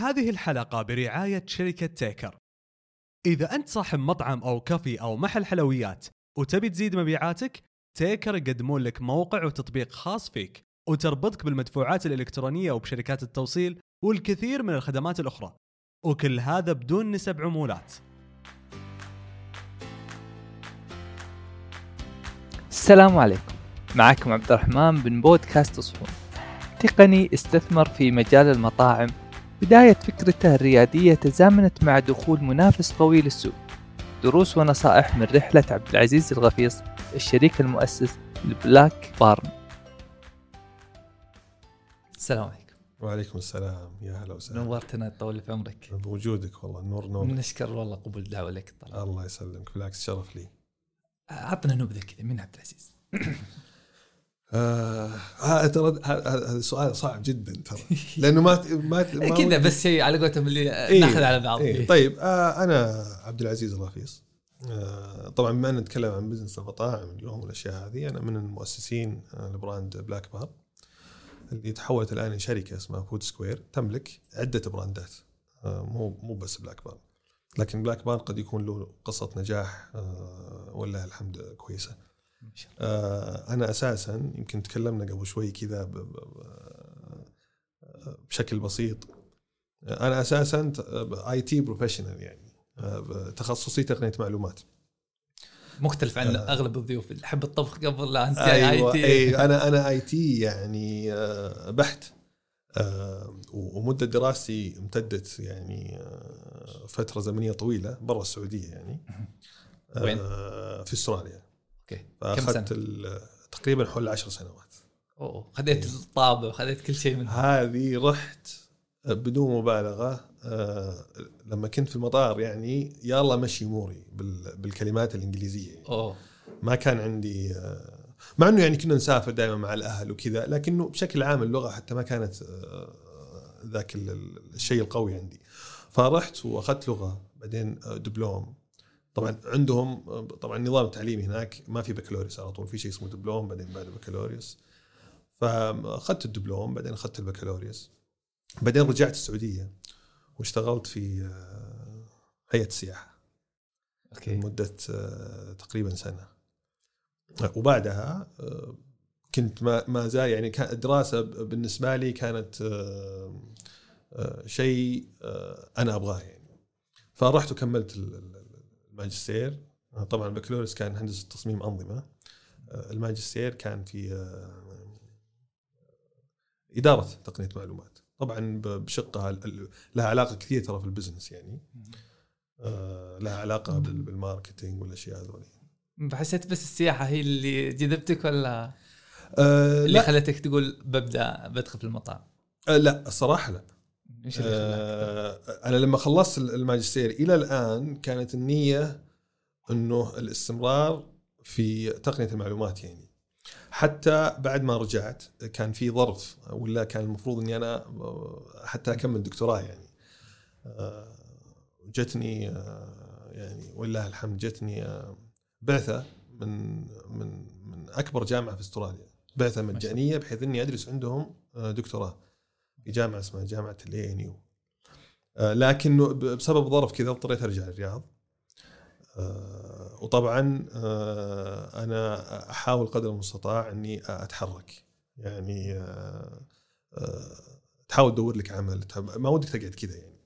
هذه الحلقة برعاية شركة تيكر. إذا أنت صاحب مطعم أو كافي أو محل حلويات وتبي تزيد مبيعاتك، تيكر يقدمون لك موقع وتطبيق خاص فيك وتربطك بالمدفوعات الإلكترونية وبشركات التوصيل والكثير من الخدمات الأخرى. وكل هذا بدون نسب عمولات. السلام عليكم معكم عبد الرحمن من بودكاست أصفون تقني استثمر في مجال المطاعم بداية فكرته الريادية تزامنت مع دخول منافس قوي للسوق. دروس ونصائح من رحلة عبد العزيز الغفيص الشريك المؤسس لبلاك بارن السلام عليكم. وعليكم السلام. يا هلا وسهلا. نورتنا طول في عمرك. بوجودك والله النور نور نشكر والله قبول الدعوة لك طلع. الله يسلمك. بالعكس شرف لي. عطنا نبذة كذا من عبد العزيز آه ترى هذا سؤال صعب جدا ترى. لأنه ما ما, ما كذا بس شيء على قولتهم اللي إيه، ناخذ على بعض. إيه. طيب آه أنا عبد العزيز الرفيص آه طبعا بما أن نتكلم عن business المطاعم اليوم والأشياء هذه أنا من المؤسسين آه ل brand Black Barn اللي تحولت الآن لشركه اسمها Food Square تملك عدة براندات. آه مو مو بس Black Barn لكن Black Barn قد يكون له قصة نجاح آه ولله الحمد كويسة. آه، أنا أساسا يمكن تكلمنا قبل شوي كذا ب- بشكل بسيط. آه، أنا أساسا IT professional يعني. آه، تخصصي تقنية معلومات. مختلف عن آه. أغلب الضيوف اللي حب الطبخ قبل لا أنت أيوه IT. أنا أنا IT يعني آه، بحت. آه، ومدة دراستي امتدت يعني آه، فترة زمنية طويلة برا السعودية يعني. وين؟ آه، في أستراليا. أوكي. فأخذت تقريبا حول عشر سنوات. أوه خذيت الطابع وخذيت كل شيء منها. هذه رحت بدون مبالغة آه، لما كنت في المطار يعني يا الله مشي أموري بال- بالكلمات الإنجليزية. أوه. ما كان عندي آه، مع إنه يعني كنا نسافر دائما مع الأهل وكذا لكنه بشكل عام اللغة حتى ما كانت آه، ذاك ال- ال- الشيء القوي عندي. فرحت وأخذت لغة بعدين آه، دبلوم. طبعا عندهم طبعا النظام التعليمي هناك ما في بكالوريوس على طول في شيء اسمه دبلوم بعدين بعده بكالوريوس. فأخذت الدبلوم بعدين أخذت البكالوريوس. بعدين رجعت السعودية واشتغلت في آه، هيئة السياحة okay. لمدة آه، تقريبا سنة. وبعدها آه، كنت ما ما زال يعني الدراسة بالنسبة لي كانت شيء أنا أبغاه يعني. فرحت وكملت الماجستير. آه، طبعا البكالوريوس كان هندسه تصميم أنظمة. آه، الماجستير كان في آه، إدارة تقنية معلومات. طبعا بشقها لها علاقة كثير ترى في ال business يعني. لها علاقة بال- بال marketing والأشياء هذول. حسيت بس السياحة هي اللي جذبتك ولا؟ آه اللي لا. خلتك تقول ببدأ بدخل في المطاعم؟ آه لا الصراحة لا. إيش اللي؟ آه أنا لما خلصت الماجستير إلى الآن كانت النية إنه الاستمرار في تقنية المعلومات يعني. حتى بعد ما رجعت كان في ظرف ولا كان المفروض إني أنا آه، حتى أكمل دكتوراه يعني. آه، جتني آه، يعني ولله الحمد جتني آه، بعثة من من من أكبر جامعة في أستراليا. بعثة مجانية بحيث إني أدرس عندهم دكتوراه. في جامعة اسمها جامعة ال ANU لكنه ب- بسبب ظرف كذا اضطريت أرجع الرياض آه، وطبعا آه، أنا أحاول قدر المستطاع إني أتحرك. يعني آه، آه، تحاول تدور لك عمل ما ودك تقعد كذا يعني.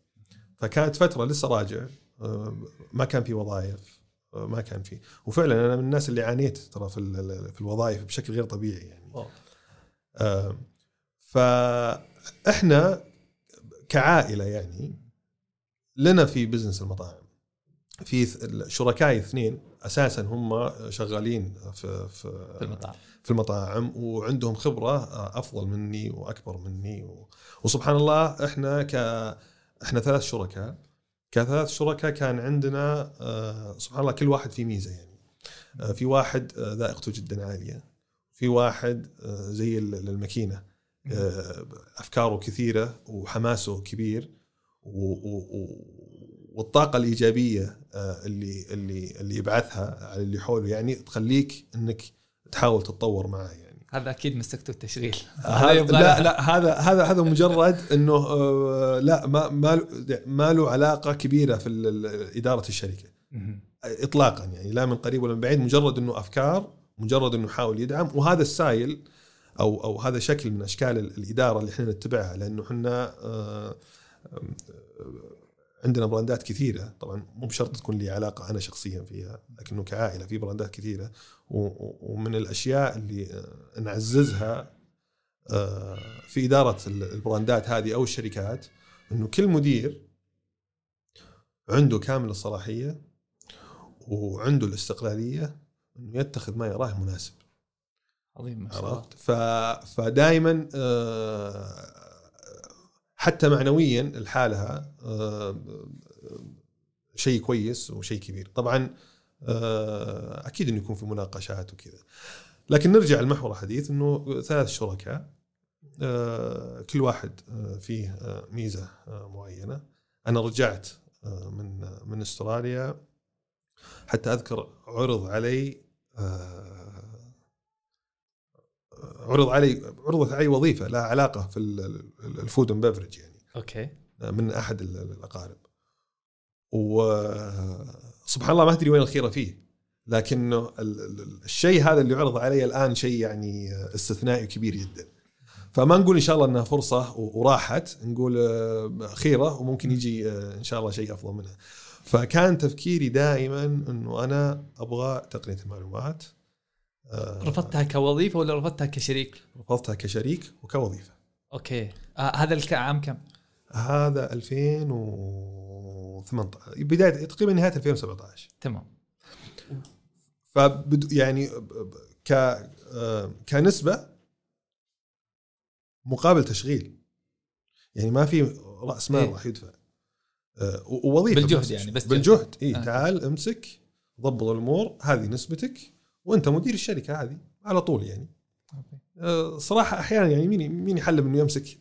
فكانت فترة لسه راجع. آه، ما كان في وظائف آه، ما كان في. وفعلا أنا من الناس اللي عانيت ترى في في الوظائف بشكل غير طبيعي يعني. أوه. فإحنا كعائلة يعني لنا في بزنس المطاعم. في شركائي اثنين أساسا هم شغالين في في في المطاعم. في المطاعم وعندهم خبرة أفضل مني وأكبر مني و... وسبحان الله إحنا ك إحنا ثلاث شركاء. كثلاث شركاء كان عندنا آه، سبحان الله كل واحد في ميزة يعني. آه، في واحد آه، ذائقته جدا عالية. في واحد زي ال- الماكينه أفكاره كثيرة وحماسه كبير و... و... و... والطاقة الإيجابية آه، اللي اللي اللي يبعثها على اللي حوله. يعني تخليك إنك تحاول تتطور معه يعني. هذا أكيد مسكته التشغيل. هذا لا. لا هذا هذا هذا مجرد إنه آه، لا ما ما له- ما له علاقة كبيرة في إدارة الشركة. اطلاقا يعني لا من قريب ولا من بعيد. مجرد إنه أفكار مجرد إنه يحاول يدعم. وهذا ال style أو أو هذا شكل من أشكال ال- الإدارة اللي إحنا نتبعها لأنه إحنا آه، عندنا براندات كثيرة. طبعا مو بشرط تكون لي علاقة أنا شخصيا فيها لكنه كعائلة في براندات كثيرة. ومن الأشياء اللي آه، نعززها آه، في إدارة ال- البراندات هذه أو الشركات إنه كل مدير عنده كامل الصلاحية وعنده الاستقلالية إنه يتخذ ما يراه مناسب. عظيم عرفت؟ ف... فدائما آه، حتى معنويا لحالها آه، شيء كويس وشيء كبير. طبعا آه، أكيد إنه يكون في مناقشات وكذا. لكن نرجع لمحور الحديث إنه ثلاث شركاء كل واحد فيه ميزة معينة. أنا رجعت من من أستراليا. حتى أذكر عرض علي عرض علي عرضت علي وظيفة لها علاقة في ال food and beverage يعني. okay. من أحد ال- ال- الأقارب. وسبحان الله ما أدري وين الخيرة فيه. لكنه ال- ال- الشيء هذا اللي عرض علي الآن شيء يعني استثنائي كبير جدا. فما نقول إن شاء الله إنها فرصة وراحت. نقول خيرة وممكن يجي إن شاء الله شيء أفضل منها. فكان تفكيري دائما إنه أنا أبغى تقنية المعلومات. رفضتها كوظيفة ولا رفضتها كشريك؟ رفضتها كشريك وكوظيفة أوكي آه هذا عام كم؟ هذا 2018 بدايه تقريبا نهاية 2017 تمام فبد يعني ك آه، كنسبة مقابل تشغيل يعني ما في رأس مال إيه. راح يدفع آه، ووظيفة بالجهد يعني،. بس بالجهد اي آه. تعال امسك ضبط الأمور هذه نسبتك وانت مدير الشركة هذه على طول يعني. آه، صراحة أحيانا يعني مين مين يحلم إنه يمسك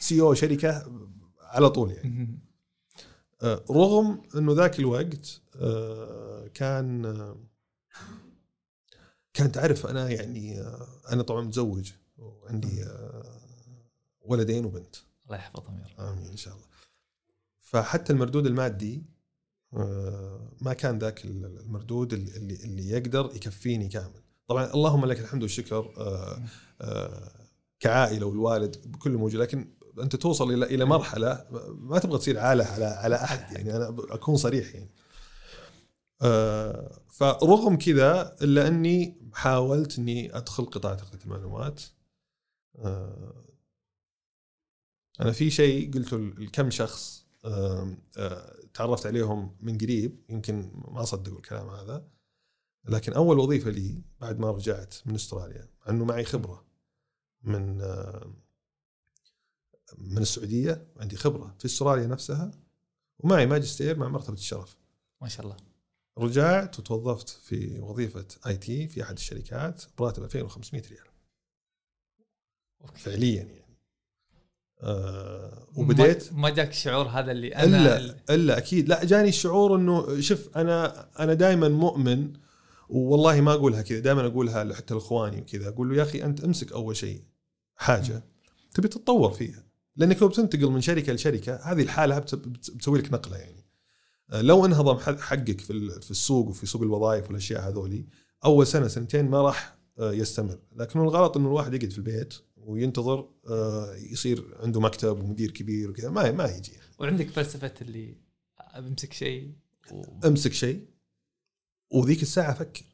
سي أو شركة؟ على طول يعني. آه، رغم إنه ذاك الوقت آه، كان كان تعرف أنا يعني أنا طبعا متزوج وعندي ولدين وبنت. الله يحفظهم يا رب. آمين إن شاء الله. فحتى المردود المادي ما كان ذاك المردود اللي اللي يقدر يكفيني كامل. طبعا اللهم لك الحمد والشكر آه، آه، كعائلة والوالد بكل موجود لكن أنت توصل إلى إلى مرحلة ما تبغى تصير عاله على على أحد يعني أنا أكون صريح يعني. آه، فرغم كذا إلا أني حاولت إني أدخل قطاع تقنيه المعلومات. آه، أنا في شيء قلته لكم شخص آه، تعرفت عليهم من قريب يمكن ما صدقوا الكلام هذا لكن أول وظيفة لي بعد ما رجعت من أستراليا مع إنه معي خبرة من من السعودية عندي خبرة في أستراليا نفسها ومعي ماجستير مع مرتبة الشرف. ما شاء الله. رجعت وتوظفت في وظيفة آي تي في أحد الشركات براتب 2500 ريال. فعليا يعني. آه وبديت. ما جاك الشعور هذا اللي أنا الا إلا أكيد. لا جاني الشعور إنه شوف أنا أنا دائما مؤمن والله ما أقولها كذا دائما أقولها حتى لإخواني وكذا. أقول له يا أخي أنت أمسك أول شيء حاجة تبي تتطور فيها. لأنك لو بتنتقل من شركة لشركة هذه الحالة بت- بت- بتسوي لك نقلة يعني. آه، لو انهضم حقك في في السوق وفي سوق الوظائف والأشياء هذولي أول سنة سنتين ما راح آه، يستمر. لكن الغلط إنه الواحد يقعد في البيت وينتظر آه، يصير عنده مكتب ومدير كبير وكذا. ما ما يجي. وعندك فلسفة اللي بمسك شيء و... أمسك شيء وذيك الساعة فكر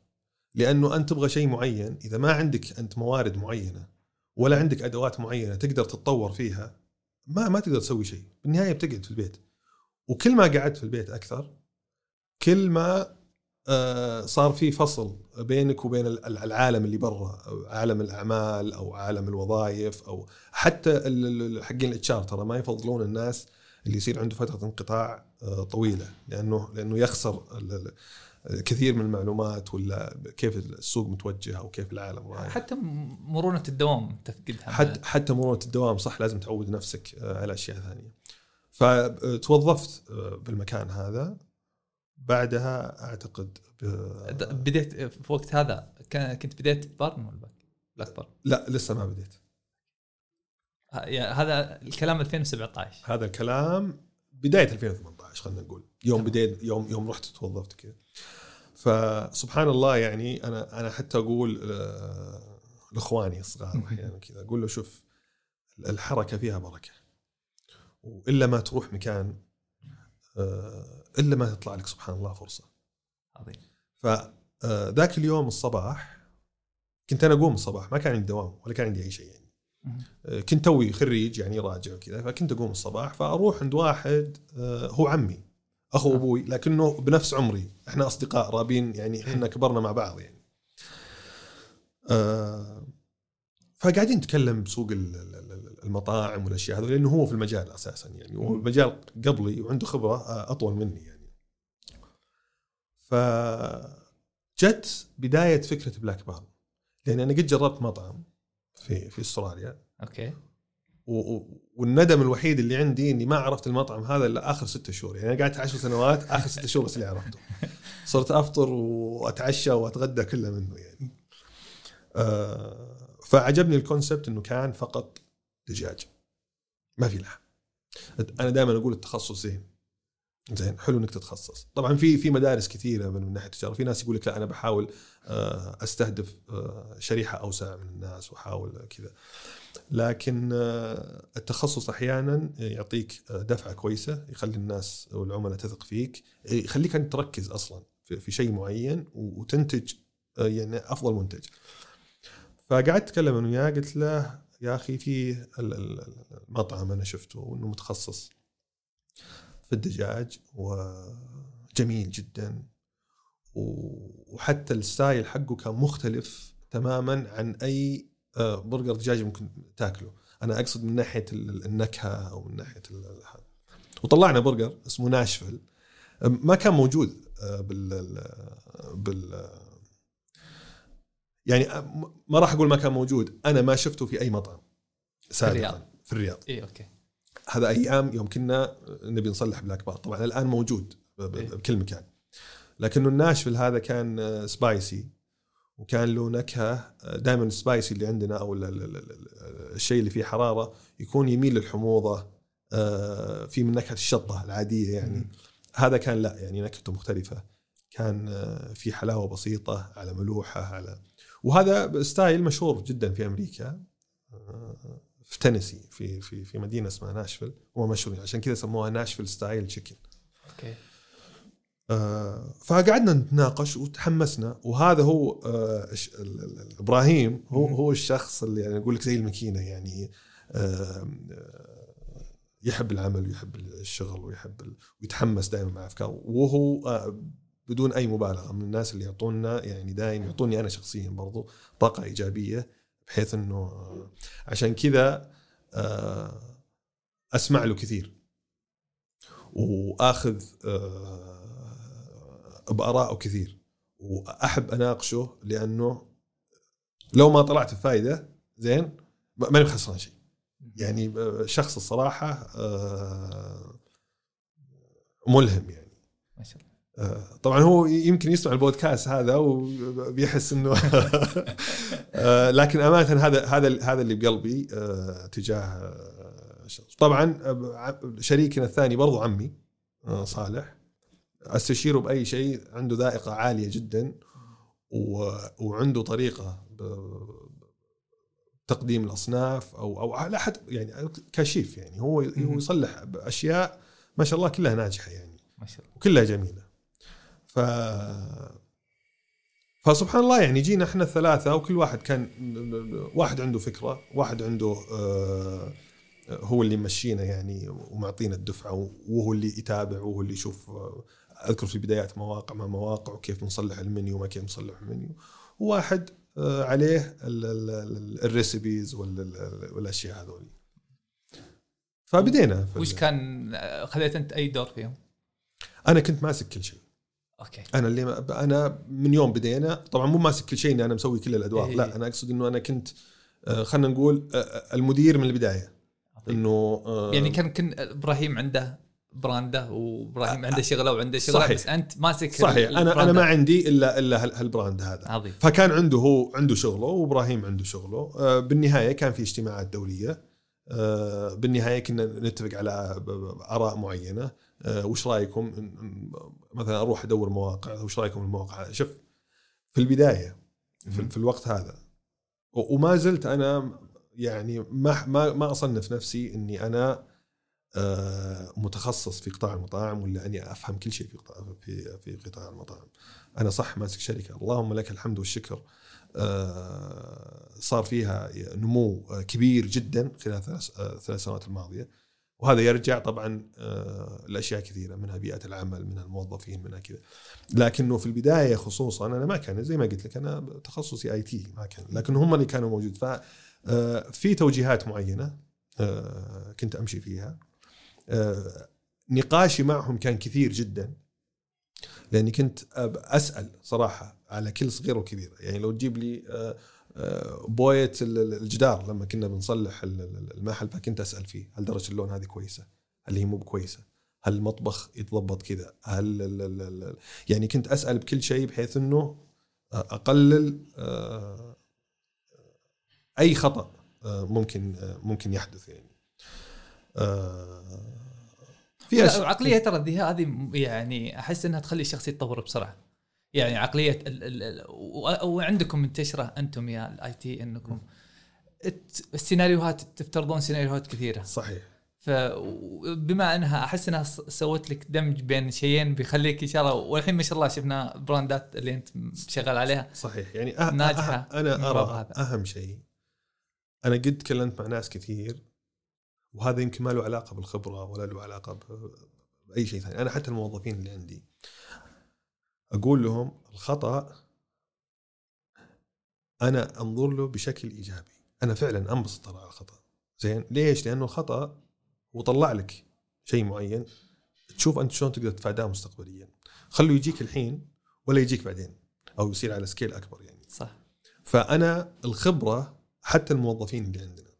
لأنه أنت تبغى شيء معين إذا ما عندك أنت موارد معينة ولا عندك أدوات معينة تقدر تتطور فيها ما ما تقدر تسوي شيء. بالنهاية بتقعد في البيت. وكل ما قعدت في البيت أكثر كل ما صار في فصل بينك وبين ال- ال- العالم اللي برا عالم الأعمال أو عالم الوظائف أو حتى حقين الاتش ترى ما يفضلون الناس اللي يصير عنده فترة انقطاع آه، طويلة لأنه لأنه يخسر كثير من المعلومات ولا كيف السوق متوجه أو كيف العالم رايح. حتى مرونة الدوام تفقدها حتى حتى مرونة الدوام صح لازم تعود نفسك آه، على أشياء ثانية. فتوظفت آه، بالمكان هذا. بعدها أعتقد بديت في وقت هذا. كنت بديت Barn ولا باك؟ الاكبر لا لسه ما بديت. هذا الكلام 2017 هذا الكلام بداية 2018 خلينا نقول. يوم. بديت يوم يوم رحت توظفت كذا. فسبحان الله يعني أنا أنا حتى أقول آه، لإخواني الصغار أحيانا كذا أقول له شوف الحركة فيها بركة. وإلا ما تروح مكان آه، إلا ما تطلع لك سبحان الله فرصة. عظيم. فذاك اليوم الصباح كنت أنا أقوم الصباح ما كان عندي دوام ولا كان عندي أي شيء يعني. مهم. كنت توي خريج يعني راجع وكذا فكنت أقوم الصباح فأروح عند واحد آه، هو عمي أخو آه. أبوي لكنه بنفس عمري. إحنا أصدقاء رابين يعني إحنا كبرنا مع بعض يعني. آه، فقاعدين نتكلم بسوق ال- ال- ال- المطاعم والأشياء هذه لأنه هو في المجال أساسا يعني هو المجال قبلي وعنده خبرة آه، أطول مني يعني. فجت بداية فكرة Black Barn لأن أنا قد جربت مطعم في في أستراليا. okay. والندم الوحيد اللي عندي إني ما عرفت المطعم هذا إلا آخر ستة شهور. يعني أنا قعدت عشر سنوات آخر ستة شهور بس اللي عرفته. صرت أفطر وأتعشى وأتغدى كله منه يعني. آه فعجبني ال concept إنه كان فقط دجاج. ما في لحم. أنا دائما أقول التخصص زين. زين حلو إنك تتخصص. طبعا في في مدارس كثيرة من, ناحية التجارة. في ناس يقول لك لا أنا بحاول آه، أستهدف آه، شريحة أوسع من الناس وأحاول كذا. لكن آه، التخصص أحيانا يعطيك دفعة كويسة يخلي الناس والعملاء تثق فيك يخليك أنت تركز أصلا في شيء معين وتنتج يعني أفضل منتج. فقعدت أتكلم أنا وياه قلت له يا أخي في ال- ال- المطعم أنا شفته انه متخصص في الدجاج وجميل جدا. وحتى ال style حقه كان مختلف تماما عن أي آه، برجر دجاج ممكن تاكله. أنا أقصد من ناحية ال- النكهة أو من ناحية وطلعنا برجر اسمه Nashville ما كان موجود آه، بال ال- بال يعني آه، م- ما راح أقول ما كان موجود. أنا ما شفته في أي مطعم سابقا الرياض. في الرياض. اي okay. هذا أيام يوم كنا نبي نصلح Black Barn. طبعا الآن موجود إيه. بكل مكان. لكنه ال Nashville هذا كان آه، spicy وكان له نكهة دائما ال spicy اللي عندنا أو ال- ال- ال- ال- الشيء اللي فيه حرارة يكون يميل للحموضة آه، في من نكهة الشطة العادية يعني. مم. هذا كان لا يعني نكهته مختلفة. كان آه، في حلاوة بسيطة على ملوحة على وهذا ستايل مشهور جدا في أمريكا آه، في تينيسي في في في مدينة اسمها ناشفيل. هم مشهورين عشان كذا سموها Nashville style chicken. أوكي. آه، فقعدنا نتناقش وتحمسنا وهذا هو آه، إبراهيم هو. هو الشخص اللي يعني أقول لك زي الماكينة يعني آه، آه، يحب العمل ويحب الشغل ويحب ويتحمس دائما مع أفكاره. وهو آه، بدون أي مبالغة. من الناس اللي يعطونا يعني دائما يعطوني أنا شخصيا برضو طاقة إيجابية بحيث إنه آه، عشان كذا آه، أسمع له كثير. وأخذ آه، بارائه كثير. وأحب أناقشه لأنه لو ما طلعت بفائده زين ما- ماني خسران شيء. يعني شخص الصراحة ملهم يعني. ما شاء الله. طبعا هو يمكن يسمع البودكاست هذا وبيحس إنه آه، لكن أمانة هذا هذا هذا اللي بقلبي آه، تجاه آه، الشخص. طبعا آه، شريكنا الثاني برضو عمي آه، صالح. أستشيره بأي شيء عنده ذائقة عالية جدا وعنده طريقة تقديم الأصناف أو أو على حد يعني كشيف يعني. هو هو يصلح أشياء ما شاء الله كلها ناجحة يعني. ما شاء الله. وكلها جميلة. ف فسبحان الله يعني جينا إحنا الثلاثة وكل واحد كان واحد عنده فكرة واحد عنده آه، هو اللي يمشينا يعني ومعطينا الدفعة وهو اللي يتابع وهو اللي يشوف آه، أذكر في بدايات مواقع مع مواقع وكيف نصلح المنيو وما كيف نصلح المنيو. وواحد آه، عليه ال- ال- ال- ال recipes وال- ال- والأشياء هذول فبدينا. وش كان خذيت أنت أي دور فيهم؟ أنا كنت ماسك كل شيء. okay. أنا اللي أنا من يوم بدينا طبعا مو ماسك كل شيء إني أنا مسوي كل الأدوار إيه. لا أنا أقصد إنه أنا كنت آه، خلينا نقول آه، المدير من البداية. إنه آه، يعني كان كان إبراهيم عنده براندة وإبراهيم عنده شغلة وعنده شغلة صحيح. بس أنت ماسك صحيح. أنا أنا ما عندي إلا إلا هال- هالبراند هذا. عظيم. فكان عنده هو عنده شغله وإبراهيم عنده شغله. آه، بالنهاية كان في اجتماعات دولية. آه، بالنهاية كنا نتفق على آراء معينة. آه، وش رأيكم؟ مثلا أروح أدور مواقع وش رأيكم المواقع؟ شوف في البداية في, في الوقت هذا وما زلت أنا يعني ما ما ما أصنف نفسي إني أنا آه، متخصص في قطاع المطاعم ولا أني أفهم كل شيء في قطاع في في قطاع المطاعم. أنا صح ماسك شركة. اللهم لك الحمد والشكر. آه، صار فيها نمو آه، كبير جدا خلال آه، ثلاث سنوات الماضية. وهذا يرجع طبعا آه، لأشياء كثيرة منها بيئة العمل منها الموظفين منها كذا. لكنه في البداية خصوصا أنا ما كان زي ما قلت لك أنا تخصصي آي تي ما كان. لكن هم اللي كانوا موجود. ف آه، توجيهات معينة آه، كنت أمشي فيها. نقاشي معهم كان كثير جدا. لأني كنت أسأل صراحة على كل صغيره وكبيره يعني لو تجيب لي بويه ال- ال- الجدار لما كنا بنصلح ال- ال- المحل فكنت أسأل فيه هل درجة اللون هذه كويسة؟ هل هي مو كويسه؟ هل المطبخ يتضبط كذا؟ هل ال ال ال يعني كنت أسأل بكل شيء بحيث إنه آه، أقلل آه، أي خطأ آه، ممكن آه، ممكن يحدث يعني. آه، في العقليه ترى هذه يعني أحس إنها تخلي الشخص يتطور بسرعة يعني عقلية ال ال ال وعندكم منتشره أنتم يا ال IT انكم. السيناريوهات تفترضون سيناريوهات كثيرة. صحيح. فبما انها أحس انها سوت لك دمج بين شيئين بيخليك إن شاء الله والحين ما شاء الله شفنا براندات اللي انت شغال عليها. صحيح. يعني أه أه من أنا وراء أرى هذا. أهم شيء. أنا قد تكلمت مع ناس كثير وهذا يمكن ما له علاقة بالخبرة ولا له علاقة بأي شيء ثاني. أنا حتى الموظفين اللي عندي. أقول لهم الخطأ أنا أنظر له بشكل إيجابي. أنا فعلا أنبسط على الخطأ. زين؟ ليش؟ لأنه الخطأ وطلع لك شيء معين. تشوف أنت شلون تقدر تتفاداه مستقبليا. خلوا يجيك الحين ولا يجيك بعدين أو يصير على سكيل أكبر يعني. صح. فأنا الخبرة حتى الموظفين اللي عندنا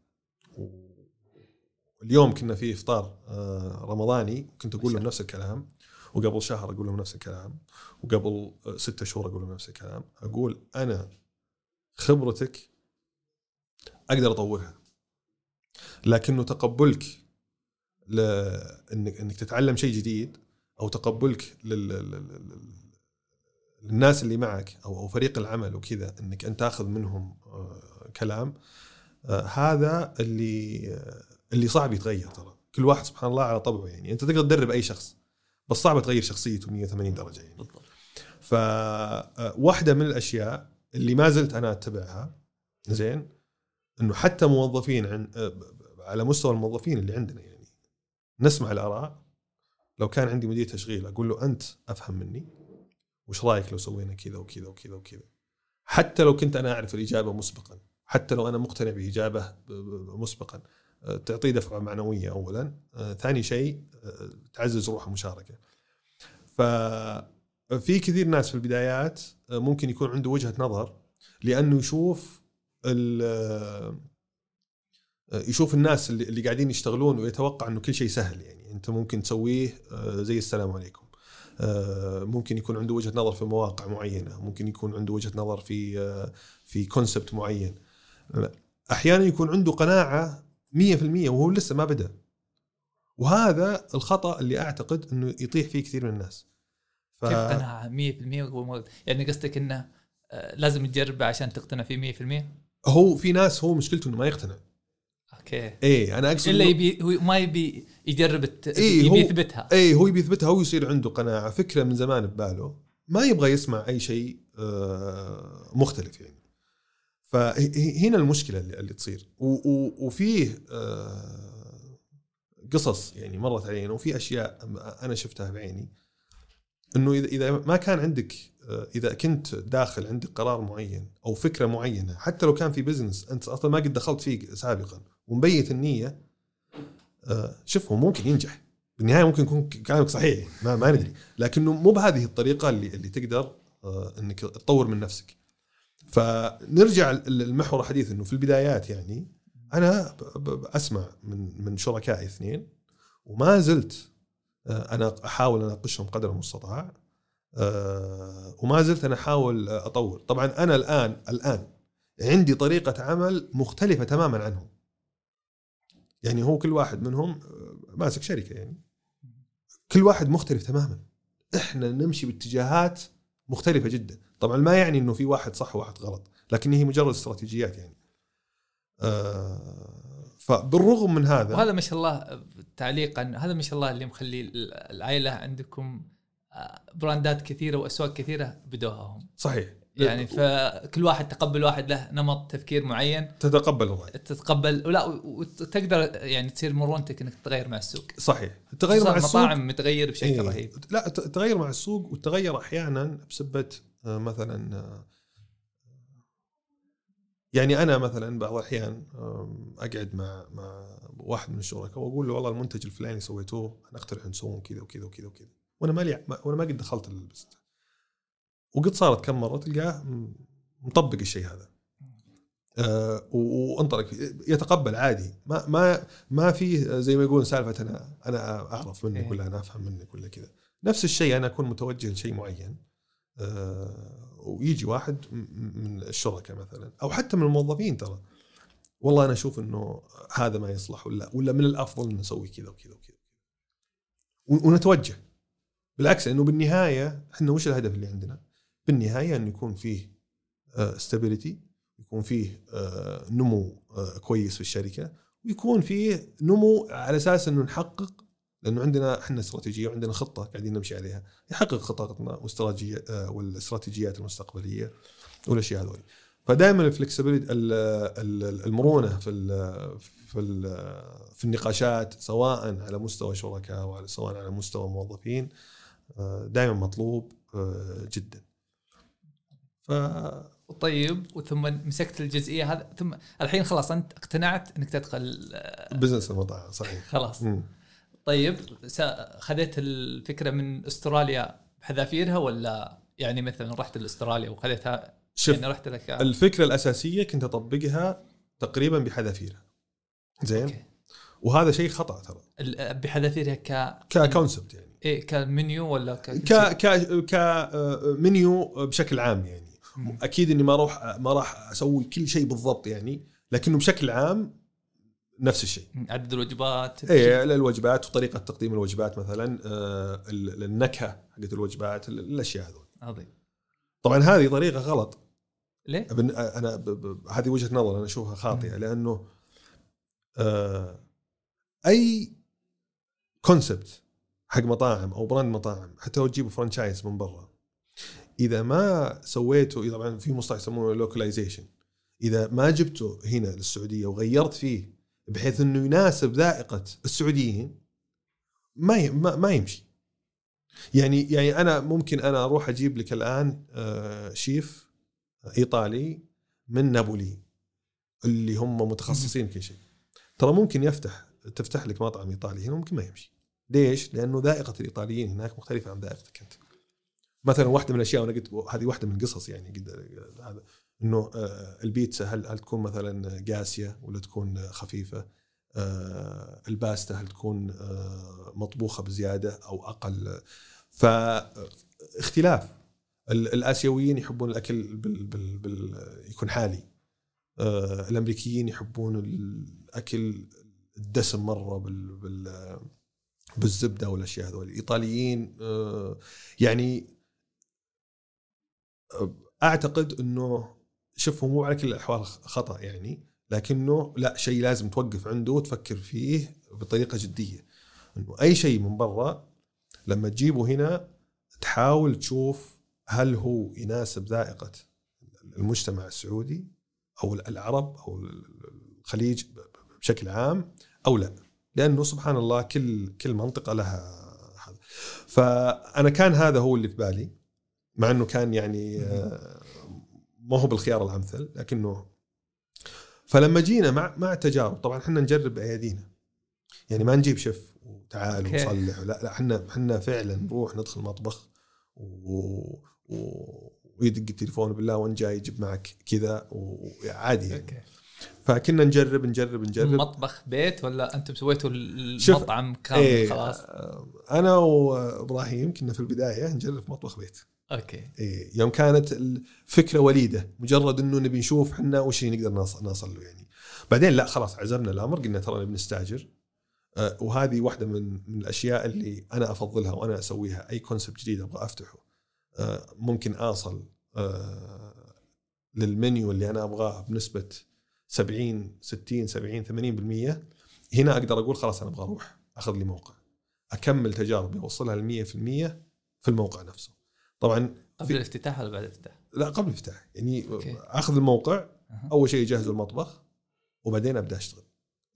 اليوم كنا في إفطار آه، رمضاني كنت أقول لهم نفس الكلام. وقبل شهر أقول لهم نفس الكلام وقبل آه، ستة شهور أقول لهم نفس الكلام. أقول أنا خبرتك أقدر أطورها لكنه تقبلك لانك إنك تتعلم شيء جديد أو تقبلك لل... لل... لل... للناس اللي معك أو أو فريق العمل وكذا إنك أنت تاخذ منهم آه، كلام. آه، هذا اللي اللي صعب يتغير ترى. كل واحد سبحان الله على طبعه يعني. أنت تقدر تدرب أي شخص. بس صعب تغير شخصيته 180 درجة يعني. بالضبط. فواحده من الأشياء اللي ما زلت أنا أتبعها زين إنه حتى موظفين عن آه، على مستوى الموظفين اللي عندنا يعني نسمع الآراء. لو كان عندي مدير تشغيل أقول له أنت أفهم مني وش رأيك لو سوينا كذا وكذا وكذا وكذا؟ حتى لو كنت أنا أعرف الإجابة مسبقا حتى لو أنا مقتنع بإجابة مسبقا. آه، تعطيه دفعة معنوية اولا. آه، ثاني شيء آه، تعزز روح المشاركة. ففي كثير ناس في البدايات آه، ممكن يكون عنده وجهة نظر لأنه يشوف يشوف الناس اللي اللي قاعدين يشتغلون ويتوقع إنه كل شيء سهل يعني. أنت ممكن تسويه زي السلام عليكم. ممكن يكون عنده وجهة نظر في مواقع معينة. ممكن يكون عنده وجهة نظر في في كونسبت معين. أحيانا يكون عنده قناعة 100% وهو لسه ما بدأ. وهذا الخطأ اللي أعتقد إنه يطيح فيه كثير من الناس. ف... كيف قناعه 100% وهو مو- يعني قصدك إنه آه، لازم تجربه عشان تقتنع فيه 100% هو في ناس هو مشكلته إنه ما يقتنع. okay. إيه أنا أقصد إلا يبي هو ما يبي يجرب الت... إيه، يبي يثبتها. اي هو يبي يثبتها هو يصير عنده قناعة فكرة من زمان بباله. ما يبغى يسمع أي شيء آه، مختلف يعني. فهنا المشكلة اللي, تصير. وفيه آه، قصص يعني مرت علينا وفي أشياء أنا شفتها بعيني. إنه اذا إذا ما كان عندك آه، إذا كنت داخل عندك قرار معين أو فكرة معينة حتى لو كان في بزنس أنت أصلا ما قد دخلت فيه سابقا ومبيت النية آه، شوف هو ممكن ينجح. بالنهاية ممكن يكون كلامك صحيح ما, ما ندري. لكنه مو بهذه الطريقة اللي اللي تقدر إنك تطور من نفسك. فنرجع للمحور الحديث إنه في البدايات يعني أنا أسمع من من شركائي اثنين وما زلت آه، أنا أحاول أناقشهم قدر المستطاع آه، وما زلت أنا أحاول أطور. طبعا أنا الان الآن عندي طريقة عمل مختلفة تماما عنهم. يعني هو كل واحد منهم آه، ماسك شركة يعني. كل واحد مختلف تماما. إحنا نمشي باتجاهات مختلفة جدا. طبعا ما يعني إنه في واحد صح وواحد غلط لكن هي مجرد استراتيجيات يعني. آه فبالرغم من هذا وهذا ما شاء الله تعليقا هذا ما شاء الله اللي مخلي العائلة عندكم آه، براندات كثيرة وأسواق كثيرة بدوها هم. صحيح. يعني فكل واحد تقبل واحد له نمط تفكير معين. تتقبل تتقبل ولا وتقدر يعني تصير مرونتك إنك تتغير مع السوق. صحيح. التغير مع السوق مطاعم متغير بشكل إيه. رهيب. لا التغير مع السوق والتغير أحيانا بسبه مثلا آه، يعني أنا مثلا بعض الأحيان أقعد مع مع واحد من الشركاء وأقول له والله المنتج الفلاني سويتوه أنا أقترح نسوون كذا وكذا وكذا وكذا. وأنا مالي وأنا ما قد دخلت البس وقد صارت كم مرة تلقاه مطبق الشيء هذا. آه وانطلق يتقبل عادي. ما ما ما في زي ما يقولون سالفة أنا أنا أعرف منك إيه. ولا أنا أفهم منك ولا كذا. نفس الشيء أنا أكون متوجه لشيء معين. آه ويجي واحد من الشركاء مثلا أو حتى من الموظفين ترى. والله أنا أشوف إنه هذا ما يصلح ولا ولا من الأفضل ان نسوي كذا وكذا وكذا ونتوجه. بالعكس انه بالنهاية إحنا وش الهدف اللي عندنا؟ بالنهاية انه يكون فيه استابيليتي آه، يكون فيه آه، نمو آه، كويس في الشركة ويكون فيه نمو على أساس إنه نحقق لأنه عندنا إحنا استراتيجية وعندنا خطة قاعدين نمشي عليها. يحقق خططنا واستراتيجيه والاستراتيجيات المستقبلية والأشياء هذول. فدائما الفلكسبيتي المرونة في في في النقاشات سواء على مستوى شركاء أو سواء على مستوى موظفين دائما مطلوب جدا. ف طيب وثم مسكت الجزئية هذا ثم الحين خلاص أنت اقتنعت إنك تدخل business المطاعم صحيح. خلاص. م. طيب خذيت الفكرة من استراليا بحذافيرها ولا يعني مثلا رحت لأستراليا وخذيتها؟ شوف يعني رحت لك الفكرة الأساسية كنت أطبقها تقريبا بحذافيرها. زين؟ okay. وهذا شيء خطأ ترى. بحذافيرها ك ك concept يعني. إيه كمنيو ولا ك ك ك كمنيو بشكل عام يعني. أكيد إني ما أروح ما راح أسوي كل شيء بالضبط يعني لكنه بشكل عام نفس الشيء. عدد الوجبات اي الوجبات وطريقة تقديم الوجبات مثلا آه، النكهة حقت الوجبات الأشياء هذول. عظيم. طبعا هذه طريقة غلط. ليه؟ أنا. هذه وجهة نظر أنا أشوفها خاطئة لأنه آه أي concept حق مطاعم أو brand مطاعم حتى لو تجيبوا franchise من برا إذا ما سويته طبعا في مصطلح يسمونه localization إذا ما جبته هنا للسعودية وغيرت فيه بحيث إنه يناسب ذائقة السعوديين ما ما يمشي. يعني يعني أنا ممكن أنا أروح أجيب لك الآن آه، شيف إيطالي من نابولي اللي هم متخصصين في شيء. ترى ممكن يفتح تفتح لك مطعم إيطالي هنا ممكن ما يمشي. ليش؟ لأنه ذائقة الإيطاليين هناك مختلفة عن ذائقتك أنت. مثلا واحدة من الأشياء وأنا قلت هذه واحدة من القصص يعني هذا إنه آه، البيتزا هل هل تكون مثلا قاسية ولا تكون خفيفة؟ آه، الباستا هل تكون آه، مطبوخة بزيادة أو أقل؟ فاختلاف الآسيويين يحبون الأكل بال بال بال يكون حالي الأمريكيين يحبون الأكل الدسم مرة بال بال بالزبدة والأشياء هذول الإيطاليين يعني أعتقد إنه شوف مو على كل الأحوال خطأ يعني لكنه لا شيء لازم توقف عنده وتفكر فيه بطريقة جدية. إنه أي شيء من برا لما تجيبه هنا تحاول تشوف هل هو يناسب ذائقة المجتمع السعودي أو العرب أو الخليج بشكل عام أو لا. لأنه سبحان الله كل كل منطقة لها هذا. فأنا كان هذا هو اللي في بالي مع إنه كان يعني آه، ما هو بالخيار الأمثل لكنه فلما جينا مع مع التجارب طبعا إحنا نجرب بايادينا يعني ما نجيب شيف وتعال وصلح لا لا إحنا إحنا فعلا نروح ندخل مطبخ و, و... ويدق التليفون بالله وين جاي يجيب معك كذا وعادي يعني. فكنا نجرب نجرب نجرب. مطبخ بيت ولا أنتم سويتوا المطعم كامل إيه خلاص؟ آه، أنا وإبراهيم كنا في البداية نجرب مطبخ بيت. okay. إيه يوم كانت الفكرة وليدة مجرد إنه نبي نشوف إحنا وش اللي نقدر نوصل له يعني. بعدين لا خلاص عزمنا الأمر قلنا ترى نبي نستاجر. آه، وهذه واحدة من من الأشياء اللي أنا أفضلها وأنا أسويها. أي concept جديد أبغى أفتحه. آه، ممكن أصل آه، للمنيو اللي أنا أبغاه بنسبة 70 60 70 80% هنا أقدر أقول خلاص أنا أبغى أروح أخذ لي موقع. أكمل تجاربي أوصلها ل 100% في الموقع نفسه. طبعا قبل الافتتاح ولا بعد الافتتاح؟ لا قبل الافتتاح يعني okay. أخذ الموقع أها. أول شيء اجهز المطبخ وبعدين أبدأ أشتغل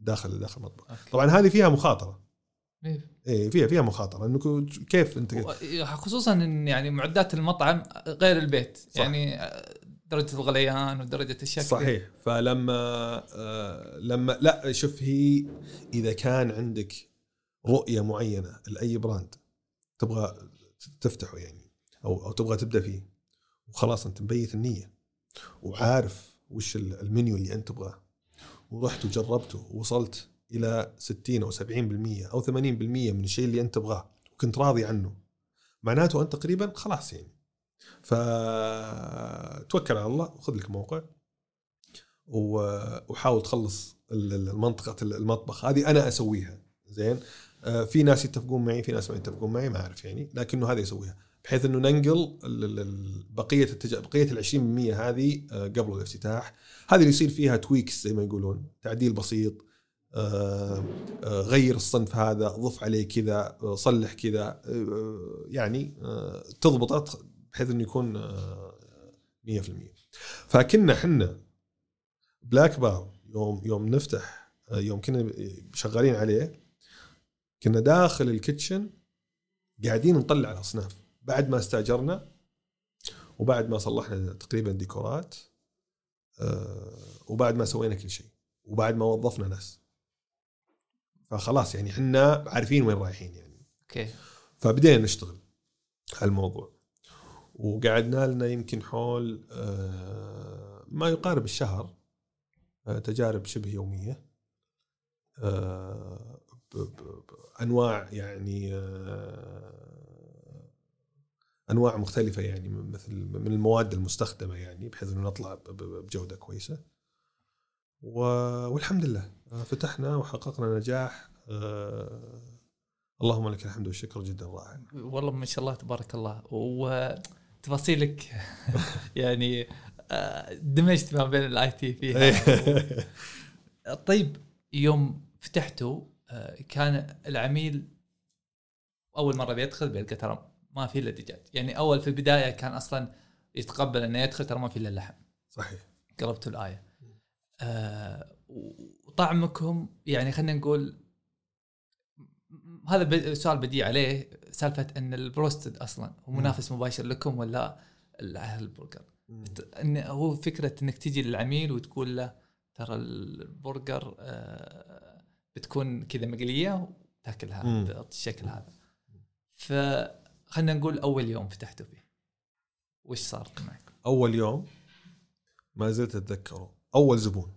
داخل داخل المطبخ okay. طبعا هذه فيها مخاطرة إيه. إيه فيها فيها مخاطرة انه كو- كيف أنت و- خصوصا إن يعني معدات المطعم غير البيت صح. يعني درجة الغليان ودرجة الشكل صحيح فلما آه لما لا شوف هي إذا كان عندك رؤية معينة لأي براند تبغى تفتحه يعني أو أو تبغى تبدأ فيه. وخلاص أنت مبيت النية. وعارف وش ال- المنيو اللي أنت تبغاه. ورحت وجربته ووصلت إلى 60 أو 70% أو 80% من الشيء اللي أنت تبغاه. وكنت راضي عنه. معناته أنت تقريبا خلاص يعني. فتوكل على الله وخذ لك موقع. وحاول تخلص ال- ال- المنطقة المطبخ. هذه أنا أسويها. زين؟ آه، في ناس يتفقون معي في ناس ما يتفقون معي ما أعرف يعني. لكنه هذا يسويها. بحيث إنه ننقل بقية التج... بقية ال 20% هذه آه، قبل الافتتاح. هذه اللي يصير فيها tweaks زي ما يقولون. تعديل بسيط آه، آه، غير الصنف هذا ضف عليه كذا صلح كذا يعني تضبطه بحيث إنه يكون آه، 100% فكنا إحنا بلاك بارن يوم يوم نفتح يوم كنا شغالين عليه كنا داخل ال kitchen قاعدين نطلع الأصناف. بعد ما استأجرنا وبعد ما صلحنا تقريبا ديكورات آه، وبعد ما سوينا كل شيء وبعد ما وظفنا ناس. فخلاص يعني إحنا عارفين وين رايحين يعني. أوكي. فبدينا نشتغل على الموضوع. وقعدنا لنا يمكن حول آه، ما يقارب الشهر آه، تجارب شبه يومية بانواع يعني أنواع مختلفة يعني مثل من المواد المستخدمة يعني بحيث إنه نطلع بجودة كويسة. والحمد لله آه، فتحنا وحققنا نجاح آه، اللهم لك الحمد والشكر جدا رائع والله ما شاء الله تبارك الله. وتفاصيلك يعني آه، دمجت ما بين الاي تي فيها. طيب يوم فتحتوا آه، كان العميل أول مرة بيدخل بيلقى ترى ما في إلا دجاج يعني أول في البداية كان أصلا يتقبل إنه يدخل ترى ما في إلا لحم صحيح. قلبتوا الآية. آه وطعمكم يعني خلينا نقول هذا سؤال بديت عليه سالفة إن البروستد أصلا هو منافس مباشر لكم ولا ال- البرجر؟ إن هو فكرة إنك تجي للعميل وتقول له ترى البرجر آه، بتكون كذا مقلية وتاكلها. بالشكل هذا. فخلينا نقول أول يوم فتحتوا فيه وش صار معكم؟ أول يوم ما زلت أتذكره أول زبون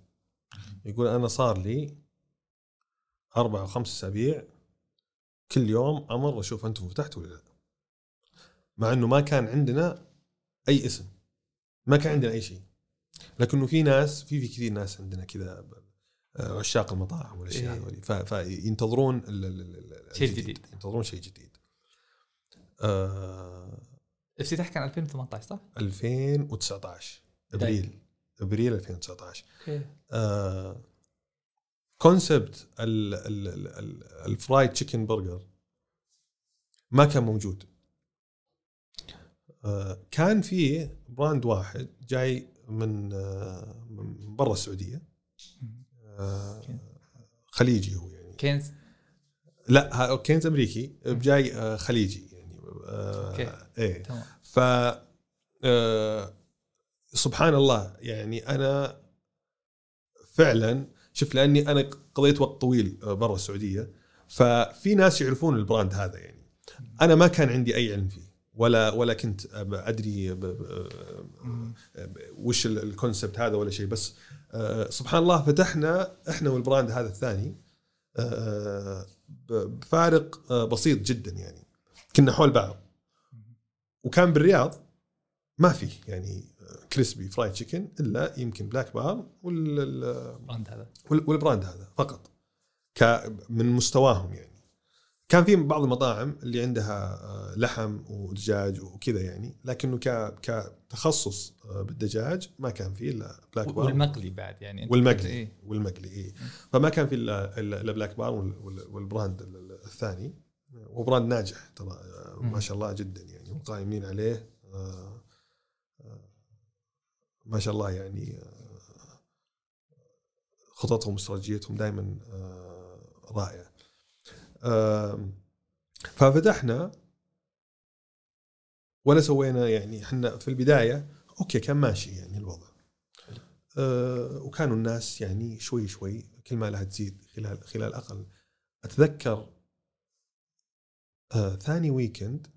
يقول أنا صار لي أربع أو خمس أسابيع كل يوم أمر أشوف أنتم فتحتوا ولا لا مع إنه ما كان عندنا أي اسم ما كان عندنا أي شيء لكنه في ناس في في كثير ناس عندنا كذا آه، عشاق المطاعم والأشياء إيه. هذولي فينتظرون شيء. جديد. ينتظرون شيء جديد الافتتاح كان 2018 صح؟ 2019 أبريل أبريل 2019 okay. آه concept ال- ال- ال- ال- ال fried chicken burger ما كان موجود. آه كان في brand واحد جاي من آه من برا السعودية. آه خليجي هو يعني. كينز لا كينز أمريكي جاي آه خليجي. يعني آه. إيه. تمام. ف آه، سبحان الله يعني أنا فعلا شوف لأني أنا قضيت وقت طويل آه، برا السعودية ففي ناس يعرفون ال brand هذا يعني. أنا ما كان عندي أي علم فيه ولا ولا كنت أدري وش ال- ال concept هذا ولا شيء بس سبحان الله فتحنا إحنا وال brand هذا الثاني بفارق بسيط جدا يعني. كنا حول بعض. وكان بالرياض ما في يعني crispy fried chicken إلا يمكن بلاك بارن وال ال brand هذا. وال- وال brand هذا فقط. من مستواهم يعني. كان في بعض المطاعم اللي عندها لحم ودجاج وكذا يعني لكنه كتخصص بالدجاج ما كان فيه إلا بلاك بارن. والمقلي بعد يعني. والمقلي. إيه؟ والمقلي إيه. فما كان في إلا بلاك بارن وال- وال- وال brand ال- ال- الثاني. و brand ناجح ترى آه، ما. شاء الله جدا يعني وقائمين عليه. آه، آه، ما شاء الله يعني آه، خططهم واستراتيجيتهم دائما رائعة. آم، ففتحنا ولا سوينا يعني إحنا في البداية okay كان ماشي يعني الوضع. آه، وكانوا الناس يعني شوي شوي كل ما لها تزيد خلال خلال أقل. أتذكر آه ثاني weekend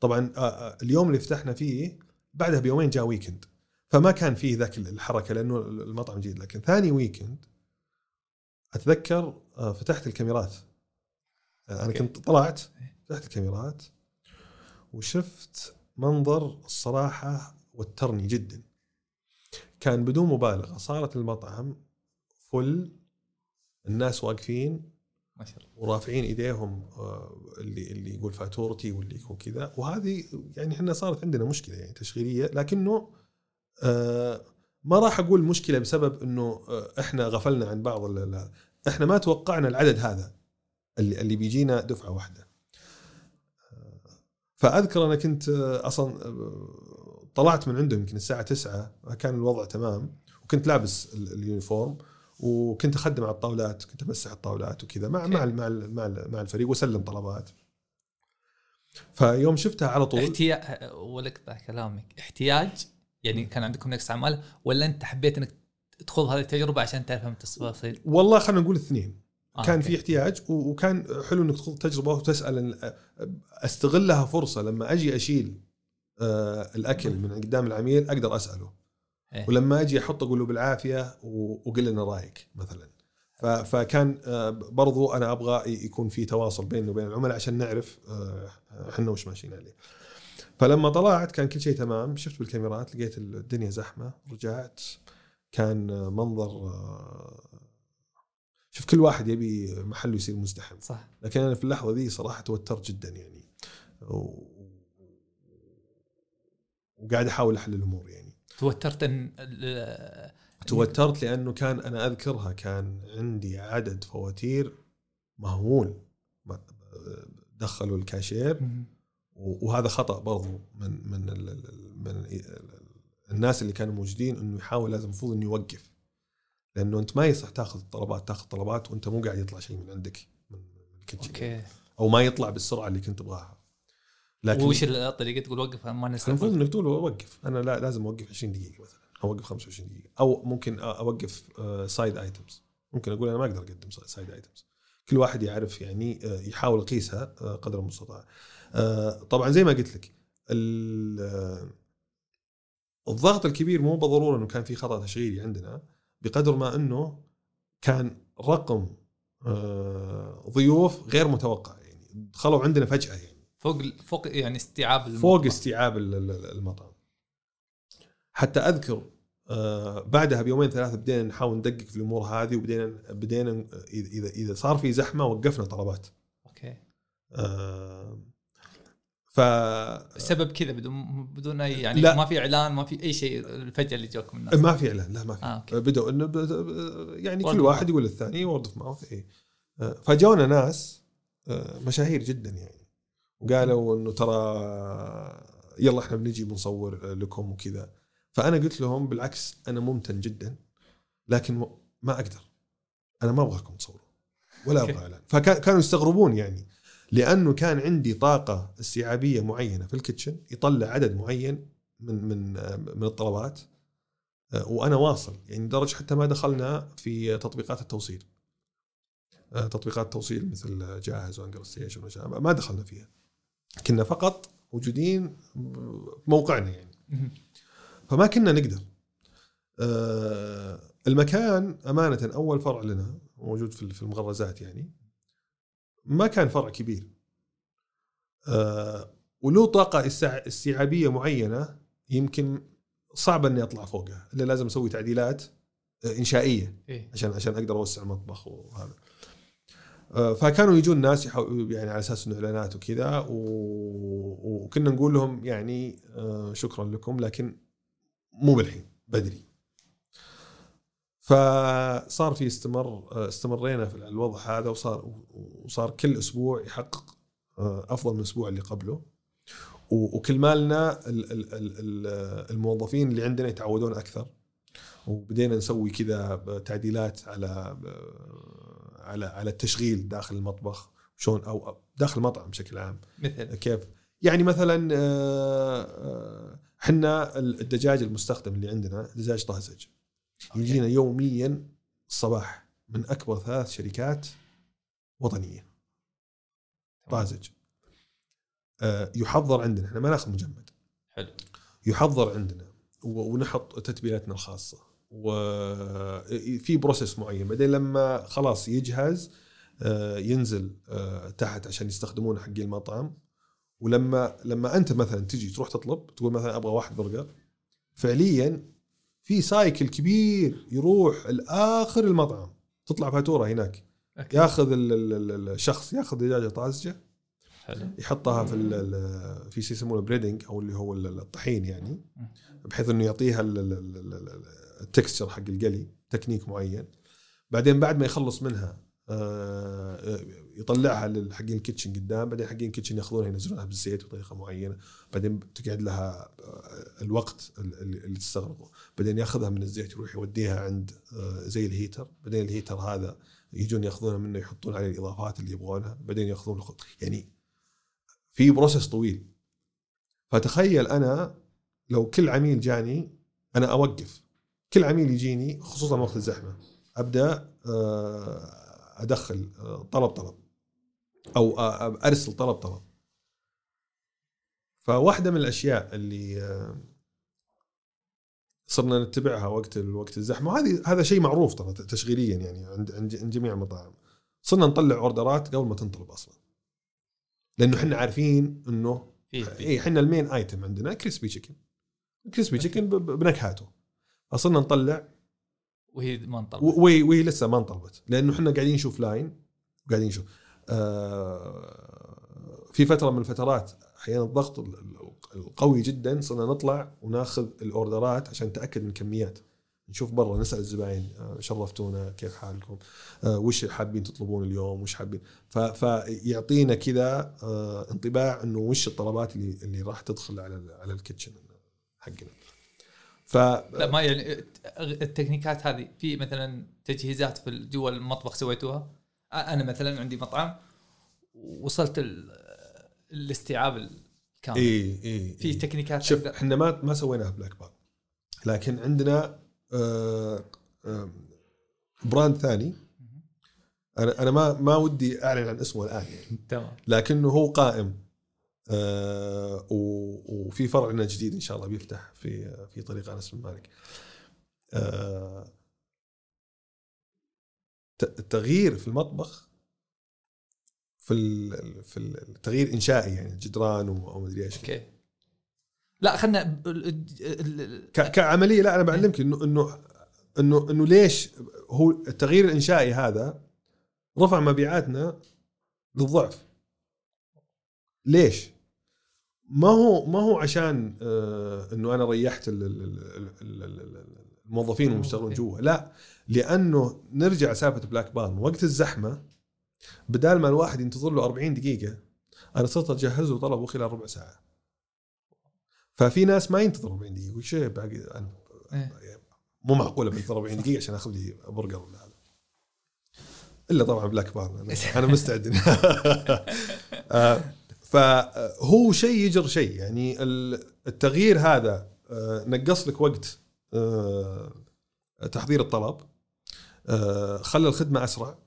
طبعا آه آه اليوم اللي فتحنا فيه بعدها بيومين جاء weekend فما كان فيه ذاك الحركة لأنه المطعم جديد. لكن ثاني weekend أتذكر آه فتحت الكاميرات. آه أنا. كنت طلعت فتحت الكاميرات وشفت منظر الصراحة وترني جدا. كان بدون مبالغة صارت المطعم full الناس واقفين. ما شاء الله. ورافعين إيديهم آه، اللي اللي يقول فاتورتي واللي يقول كذا. وهذه يعني إحنا صارت عندنا مشكلة يعني تشغيلية لكنه آه، ما راح أقول مشكلة بسبب إنه آه، إحنا غفلنا عن بعض إحنا ما توقعنا العدد هذا اللي اللي بيجينا دفعة واحدة. فأذكر أنا كنت أصلا طلعت من عندهم يمكن الساعة 9 كان الوضع تمام وكنت لابس ال- اليونيفورم. وكنت أخدم على الطاولات كنت أمسح الطاولات وكذا مع. مع مع مع ال- مع الفريق وأسلم طلبات. فيوم شفتها على طول. احتياج ولك كلامك. احتياج؟ يعني كان عندكم نقص أعمال؟ ولا أنت حبيت إنك تخوض هذه التجربة عشان تفهم التفاصيل؟ والله خلينا نقول الاثنين آه، كان. في احتياج وكان حلو إنك تخوض تجربه وتسأل أستغلها فرصة لما أجي أشيل آه، الأكل من قدام العميل أقدر أسأله. إيه. ولما أجي أحط أقول له بالعافية وقل لنا رايك مثلا. فكان آه، برضو أنا أبغى يكون في تواصل بيننا وبين العملاء عشان نعرف آه، إحنا وش ماشيين عليه. فلما طلعت كان كل شيء تمام. شفت بالكاميرات لقيت الدنيا زحمة رجعت كان منظر آه، شوف كل واحد يبي محله يصير مزدحم. صح. لكن أنا في اللحظة دي صراحة توترت جدا يعني. وقاعد أحاول أحل الأمور يعني. توترت إن توترت لأنه كان أنا أذكرها كان عندي عدد فواتير مو هو ل دخلوا الكاشير. وهذا خطأ برضو من من ال- من ال- الناس اللي كانوا موجودين إنه يحاول لازم المفروض إنه يوقف. لأنه أنت ما يصح تاخذ طلبات تاخذ طلبات وأنت مو قاعد يطلع شيء من عندك من ال kitchen okay. أو ما يطلع بالسرعة اللي كنت تبغاها. لكن وش الطريقة تقول وقف؟ ما المفروض نستفيد إنك تقول اوقف أنا لا لازم أوقف 20 دقيقة مثلا أوقف 25 دقيقة أو ممكن أوقف side items ممكن أقول أنا ما أقدر أقدم side items كل واحد يعرف يعني آه، يحاول يقيسها آه، قدر المستطاع. آه، طبعا زي ما قلت لك ال- آه، الضغط الكبير مو بالضرورة إنه كان في خطأ تشغيلي عندنا بقدر ما إنه كان رقم آه، ضيوف غير متوقع. يعني دخلوا عندنا فجأة يعني. فوق فوق يعني استيعاب المطبخ. فوق استيعاب ال- ال- المطعم. حتى أذكر آه، بعدها بيومين ثلاثة بدينا نحاول ندقق في الأمور هذه وبدينا بدينا اذا اذا صار في زحمة وقفنا طلبات. okay. آه، ف السبب كذا بدون بدون أي يعني لا. ما في إعلان ما في أي شيء الفجأة اللي جاكم الناس. ما في إعلان لا ما في. okay. بدأوا إنه ب- يعني كل واحد. يقول للثاني word of mouth اي آه، فجونا ناس آه، مشاهير جدا يعني. وقالوا إنه ترى يلا إحنا بنجي بنصور لكم وكذا. فأنا قلت لهم بالعكس أنا ممتن جدا لكن ما أقدر. أنا ما أبغاكم تصوروا ولا أبغى. إعلان. فكانوا يستغربون يعني لأنه كان عندي طاقة استيعابية معينة في الكيتشن يطلع عدد معين من من من الطلبات آه، وأنا واصل. يعني لدرجة حتى ما دخلنا في تطبيقات التوصيل. آه، تطبيقات التوصيل مثل جاهز وانجر ستيشن ما دخلنا فيها. كنا فقط موجودين بموقعنا يعني. فما كنا نقدر آه، المكان أمانة أول فرع لنا موجود في المغرزات يعني ما كان فرع كبير آه وله طاقة استيعابية معينة يمكن صعب إني أطلع فوقها إلا لازم أسوي تعديلات آه، إنشائية إيه. عشان عشان أقدر أوسع المطبخ وهذا فكانوا يجون ناس يعني على أساس إنه إعلانات وكذا وكنا نقول لهم يعني آه، شكرا لكم لكن مو بالحين بدري. فصار في استمر آه، استمرينا في الوضع هذا وصار وصار كل أسبوع يحقق آه، أفضل من الأسبوع اللي قبله. وكل مالنا ال- ال- ال- ال- الموظفين اللي عندنا يتعودون أكثر. وبدينا نسوي كذا تعديلات على على على التشغيل داخل المطبخ شلون أو داخل المطعم بشكل عام. مثل كيف؟ يعني مثلا آه، آه، إحنا الدجاج المستخدم اللي عندنا دجاج طازج يجينا يوميا الصباح من أكبر ثلاث شركات وطنية. طازج آه، يحضر عندنا إحنا ما ناخذ مجمد. حلو. يحضر عندنا ونحط تتبيلاتنا الخاصة. وفي process معين. بعدين لما خلاص يجهز آه، ينزل آه، تحت عشان يستخدمونه حق المطعم. ولما لما أنت مثلا تجي تروح تطلب تقول مثلا أبغى واحد برجر فعليا في cycle كبير يروح لآخر المطعم. تطلع فاتورة هناك. okay. ياخذ ال- ال- ال- الشخص ياخذ دجاجة طازجة. حلو. يحطها في في شيء يسمونه breading أو اللي هو ال- الطحين يعني. بحيث إنه يعطيها ال texture حق القلي تكنيك معين. بعدين بعد ما يخلص منها آه، يطلعها للحقين ال kitchen قدام بعدين حقين ال kitchen ياخذونها ينزلونها بالزيت بطريقة معينة. بعدين تقعد لها آه، الوقت ال- ال- اللي تستغرقه. بعدين ياخذها من الزيت يروح يوديها عند آه، زي ال heater. بعدين ال heater هذا يجون ياخذونها منه يحطون عليه الإضافات اللي يبغونها. بعدين ياخذون يعني في بروسس طويل. فتخيل أنا لو كل عميل جاني أنا أوقف. كل عميل يجيني خصوصا وقت الزحمة أبدأ آه، أدخل آه، طلب طلب أو آه، أرسل طلب طلب. فواحدة من الأشياء اللي صرنا نتبعها وقت وقت الزحمة وهذه هذا شيء معروف ترى تشغيليا يعني عند عند جميع المطاعم. صرنا نطلع order ات قبل ما تنطلب أصلا. لأنه إحنا عارفين إنه اي إحنا ال main item عندنا crispy chicken. crispy chicken بنكهاته. فصرنا نطلع. وهي ما انطلبت وهي وهي لسه ما انطلبت لأنه إحنا قاعدين نشوف line قاعدين نشوف. آه في فترة من الفترات أحيانا الضغط ال- ال- القوي جدا صرنا نطلع وناخذ الأوردرات عشان نتأكد من الكميات نشوف برا نسأل الزباين آه، شرفتونا كيف حالكم؟ آه، وش حابين تطلبون اليوم؟ وش حابين؟ فيعطينا كذا آه، انطباع إنه وش الطلبات اللي اللي راح تدخل على على الكيتشن حقنا. ف لا ما يعني التكنيكات هذه في مثلا تجهيزات في جوا المطبخ سويتوها. أنا مثلا عندي مطعم وصلت ال- الاستيعاب الكامل إي إي في تكنيكات شوف إحنا ما ما سويناها بلاك بارن لكن عندنا آه، آه، brand ثاني. أنا أنا ما ما ودي أعلن عن اسمه الآن يعني. تمام. لكنه هو قائم. وفي فرع لنا جديد إن شاء الله بيفتح في في طريق أنس بن مالك. آه، التغيير في المطبخ في في التغيير إنشائي يعني جدران أو مدري إيش. أوكي. لا خلنا كعملية لا أنا بعلمك انه انه انه إنه ليش هو التغيير الإنشائي هذا رفع مبيعاتنا للضعف. ليش؟ ما هو ما هو عشان آه إنه أنا ريحت ال- ال- ال- ال- ال- الموظفين والمشتغلون جوا. لا لأنه نرجع سالفه بلاك بارن وقت الزحمة بدال ما الواحد ينتظر له 40 دقيقة أنا صرت أجهز له طلبه خلال ربع ساعة. ففي ناس ما ينتظر 40 دقيقة يقول شيء باقي أنا إيه. مو معقولة بنتظر 40 دقيقة عشان أخذ لي برجر ولا هذا. إلا طبعا بلاك بارن أنا, مستعد. آه، فهو شيء يجر شيء. يعني ال- التغيير هذا آه، نقص لك وقت آه، تحضير الطلب آه، خلى الخدمة أسرع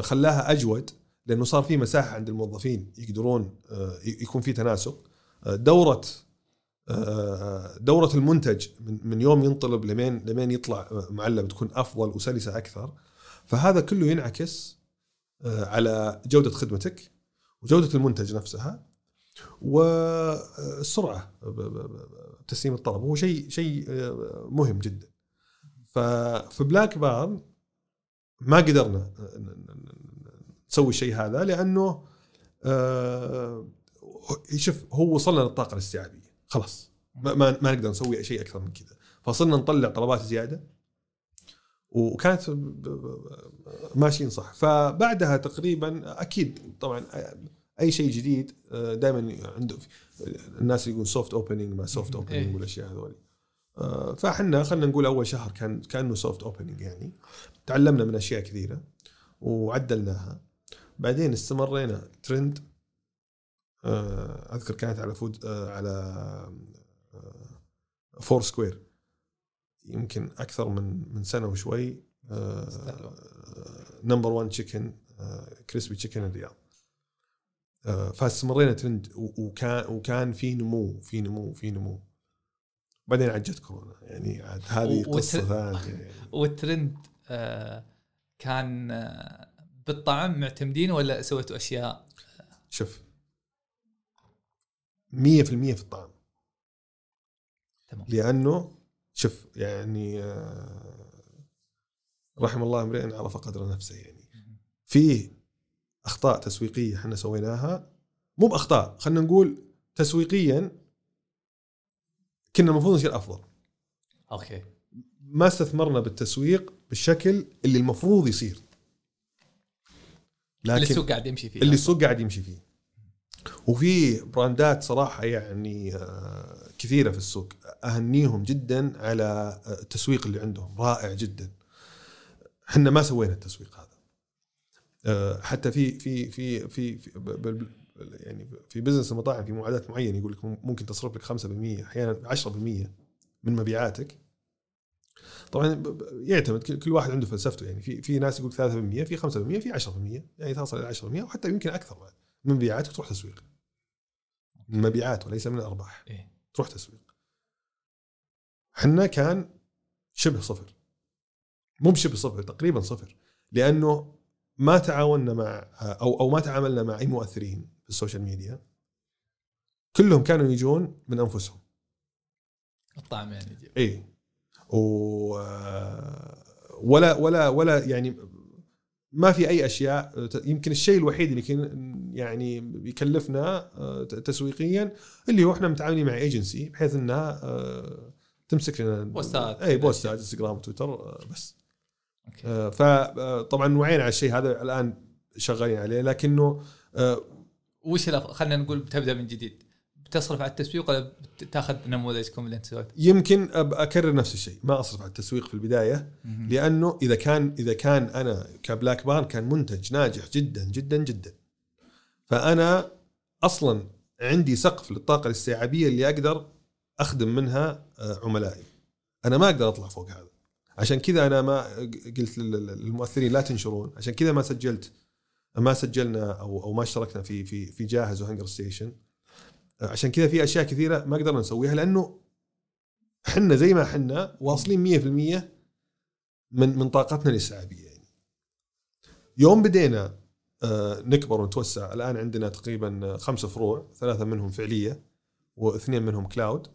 خلاها أجود لأنه صار في مساحة عند الموظفين يقدرون يكون في تناسق. دورة دورة المنتج من يوم ينطلب لمين لمين يطلع معلم تكون أفضل وسلسة أكثر. فهذا كله ينعكس على جودة خدمتك. وجودة المنتج نفسها والسرعة بتسليم الطلب. هو شيء شيء آه، مهم جدا. ففي بلاك بار ما قدرنا نسوي الشيء هذا لأنه آه، شوف هو وصلنا للطاقة الاستيعابية. خلاص. ما, ما نقدر نسوي شيء أكثر من كذا. فصرنا نطلع طلبات زيادة. وكانت ماشيين صح. فبعدها تقريبا أكيد طبعا أي شيء جديد دائما عنده الناس يقول soft opening ما soft إيه. opening والأشياء هذول. آه، فاحنا خلينا نقول أول شهر كان كأنه soft opening يعني. تعلمنا من أشياء كثيرة وعدلناها. بعدين استمرينا. ترند آه، أذكر كانت على فود آه، على فورسكوير يمكن أكثر من من سنة وشوي number 1 chicken crispy chicken الرياض. آه، فاستمرينا ترند وكان وكان في نمو في نمو في نمو. بعدين عاد جت كورونا. يعني عاد هذه قصة ثانية يعني. والترند آه، كان آه، بالطعم معتمدين ولا سويتوا أشياء؟ شوف 100% في الطعم. تمام. لأنه شوف يعني آه، رحم الله امرئ عرف قدر نفسه يعني. في أخطاء تسويقية إحنا سويناها. مو بأخطاء خلينا نقول تسويقيا كنا المفروض نصير أفضل. أوكي. ما استثمرنا بالتسويق بالشكل اللي المفروض يصير. اللي لكن السوق قاعد يمشي فيه. اللي السوق قاعد يمشي فيه. وفي براندات صراحة يعني آه، كثيرة في السوق. أهنيهم جدا على آه، التسويق اللي عندهم. رائع جدا. إحنا ما سوينا التسويق هذا. حتى في في في في, في يعني في بزنس المطاعم في معادلات معينة يقول لك ممكن تصرف لك 5% أحيانا 10% من مبيعاتك. طبعا يعتمد كل كل واحد عنده فلسفته. يعني في في ناس يقول 3% في 5% في 10% يعني تصل إلى 10% وحتى يمكن أكثر بعد. من مبيعاتك تروح تسويق. من مبيعات وليس من الأرباح. إيه. تروح تسويق. حنا كان شبه صفر. مو بشبه صفر تقريبا صفر. لأنه ما تعاوننا مع أو أو ما تعاملنا مع أي مؤثرين في ال social media كلهم كانوا يجون من أنفسهم الطعم يعني. اي و ولا ولا ولا يعني ما في أي أشياء يمكن الشيء الوحيد اللي كان يعني بيكلفنا آه، تسويقيا اللي هو إحنا متعاملين مع ايجنسي بحيث إنها آه، تمسك لنا posts ات. اي posts ات إنستغرام وتويتر آه، بس آه، فطبعا وعينا على الشيء هذا الآن شغالين عليه لكنه آه، وش خلينا نقول بتبدأ من جديد. بتصرف على التسويق ولا بتأخذ نموذجكم اللي أنت سويته؟ يمكن أكرر نفس الشيء ما أصرف على التسويق في البداية لأنه إذا كان إذا كان أنا كبلاك بارن كان منتج ناجح جدا جدا جدا. فأنا أصلا عندي سقف للطاقة الاستيعابية اللي أقدر أخدم منها آه، عملائي. أنا ما أقدر أطلع فوق هذا. عشان كذا أنا ما قلت لل- للمؤثرين لا تنشرون. عشان كذا ما سجلت ما سجلنا أو أو ما اشتركنا في في في جاهز وهنجر ستيشن. عشان كذا في أشياء كثيرة ما قدرنا نسويها لأنه إحنا زي ما إحنا واصلين 100% من من طاقتنا الاستيعابيه يعني. يوم بدينا آه، نكبر ونتوسع الآن عندنا تقريبا خمسه فروع ثلاثة منهم فعلية واثنين منهم كلاود.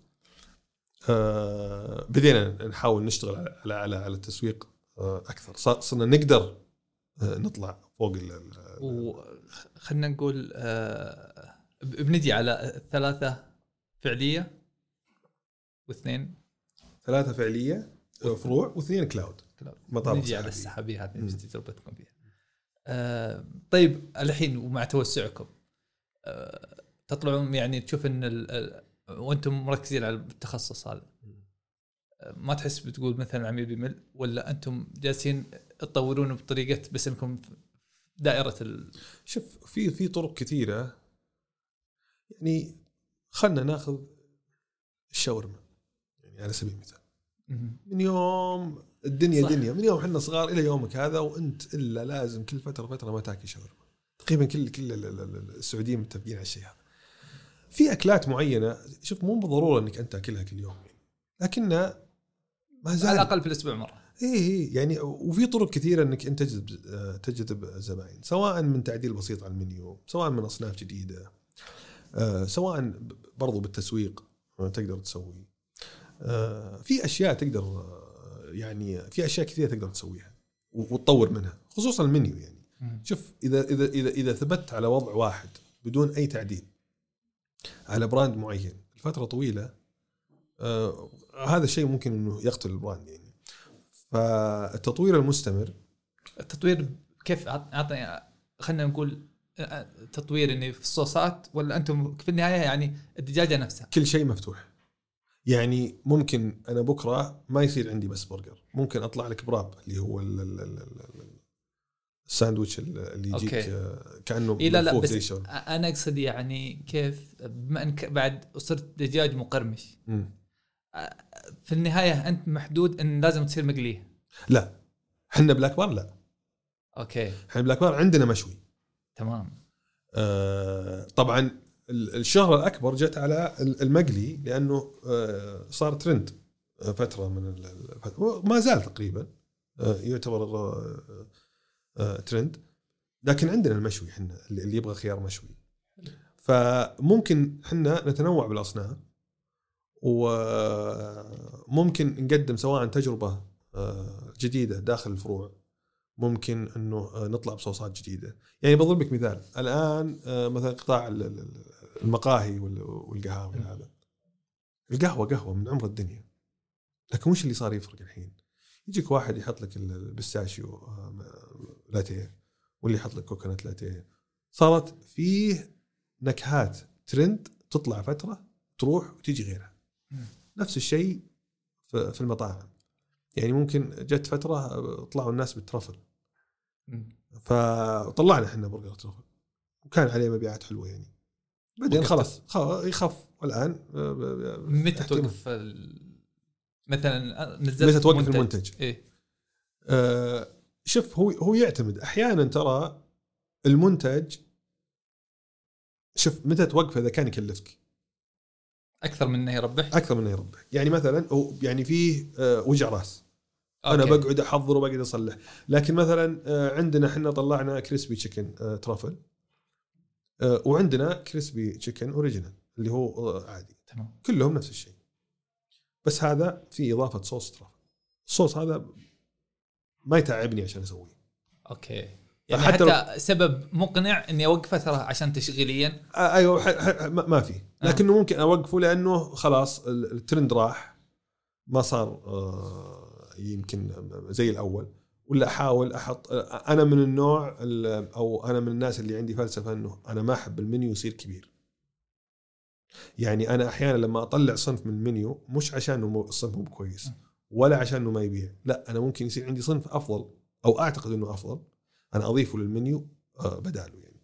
بدينا نحاول نشتغل على على على, التسويق آه، أكثر صرنا نقدر آه، نطلع فوق ال- وخلينا نقول آه، بنجي على ثلاثة فعلية واثنين ثلاثة فعلية آه، فروع واثنين cloud cloud. مطابق نجي على. السحابية هذه. إيش تجربتكم فيها؟ آه طيب الحين ومع توسعكم آه تطلعون يعني تشوف إن وأنتم مركزين على التخصص هذا. ما تحس بتقول مثلا العميل بيمل ولا أنتم جالسين تطورون بطريقة بس انكم دائرة ال... شوف في في طرق كثيرة. يعني خلنا ناخذ الشاورما يعني على سبيل المثال. من يوم الدنيا صح. دنيا من يوم إحنا صغار إلى يومك هذا وأنت إلا لازم كل فترة فترة ما تاكل شاورما. تقريبا كل كل ال- ال- ال- السعوديين متفقين على الشيء هذا. في أكلات معينة شوف مو بالضرورة إنك أنت تأكلها كل يوم يعني لكنها ما على زال الأقل في الأسبوع مرة. اي اي يعني وفي طرق كثيرة إنك أنت تجذب تجذب زباين سواء من تعديل بسيط على المنيو سواء من أصناف جديدة آه، سواء برضو بالتسويق آه، تقدر تسوي. آه، في أشياء تقدر يعني في أشياء كثيرة تقدر تسويها وتطور منها خصوصا المنيو يعني. شوف إذا إذا إذا إذا ثبت على وضع واحد بدون أي تعديل على brand معين. لفترة طويلة آه هذا الشيء ممكن إنه يقتل ال brand يعني. فالتطوير المستمر التطوير كيف؟ اعطني خلينا نقول آه، تطوير اني في الصوصات ولا أنتم في النهاية يعني الدجاجة نفسها؟ كل شيء مفتوح. يعني ممكن أنا بكرة ما يصير عندي بس برجر. ممكن أطلع لك wrap اللي هو ال- ال- ال- ال- الساندويتش اللي يجيك okay. آه، كأنه اي لا لا بس الشاورما. أنا أقصد يعني كيف بما انك بعد صرت دجاج مقرمش. مم. في النهاية أنت محدود إن لازم تصير مقليه لا. إحنا بلاك بارن لا. okay. إحنا بلاك بارن عندنا مشوي. تمام. آه، طبعا ال- الشهرة الأكبر جت على ال- المقلي لأنه آه، صار ترند آه، فترة من ما زال تقريبا آه، يعتبر ترند. لكن عندنا المشوي إحنا اللي يبغى خيار مشوي. فممكن إحنا نتنوع بالأصناف وممكن نقدم سواء تجربة آه، جديدة داخل الفروع. ممكن إنه آه، نطلع بصوصات جديدة. يعني بضرب لك مثال. الآن آه، مثلا قطاع ال- ال- المقاهي وال- والقهاوي هذا. القهوة قهوة من عمر الدنيا. لكن وش اللي صار يفرق الحين؟ يجيك واحد يحط لك ال- البستاشيو آه، لاتيه واللي يحط لك كوكونات لاتيه. صارت فيه نكهات ترند تطلع فترة تروح وتيجي غيرها. نفس الشيء في المطاعم. يعني ممكن جت فترة آه، طلعوا الناس بالترفل. فطلعنا إحنا برجر ترفل وكان عليه مبيعات حلوة يعني. بعدين. خلاص يخف. الان آه، آه، متى. توقف مثلا نزلت متى توقف المنتج؟ إيه. آه، شوف هو هو يعتمد. أحيانا ترى المنتج شوف متى توقفه إذا كان يكلفك؟ أكثر من إنه يربح؟ أكثر من يربح. يعني مثلا يعني فيه آه، وجع راس. أنا okay. بقعد أحضر وبقعد أصلح. لكن مثلا آه، عندنا إحنا طلعنا crispy chicken آه، truffle. وعندنا crispy chicken original اللي هو عادي. تمام. كلهم نفس الشيء. بس هذا في إضافة صوص truffle. الصوص هذا ما يتعبني عشان أسويه. أوكي. يعني فحتى حتى, سبب مقنع إني أوقفه ترى عشان تشغيليا. آه، أيوه ح- ح- ما ما في. لكنه ممكن أوقفه لأنه خلاص ال- الترند راح. ما صار آه، يمكن زي الأول. ولا أحاول أحط آه، أنا من النوع ال- أو أنا من الناس اللي عندي فلسفة إنه أنا ما أحب المنيو يصير كبير. يعني أنا أحيانا لما أطلع صنف من المنيو مش عشان الصنف مو كويس ولا عشان إنه ما يبيع لا أنا ممكن يصير عندي صنف أفضل أو أعتقد إنه أفضل أنا أضيفه للمنيو آه، بداله يعني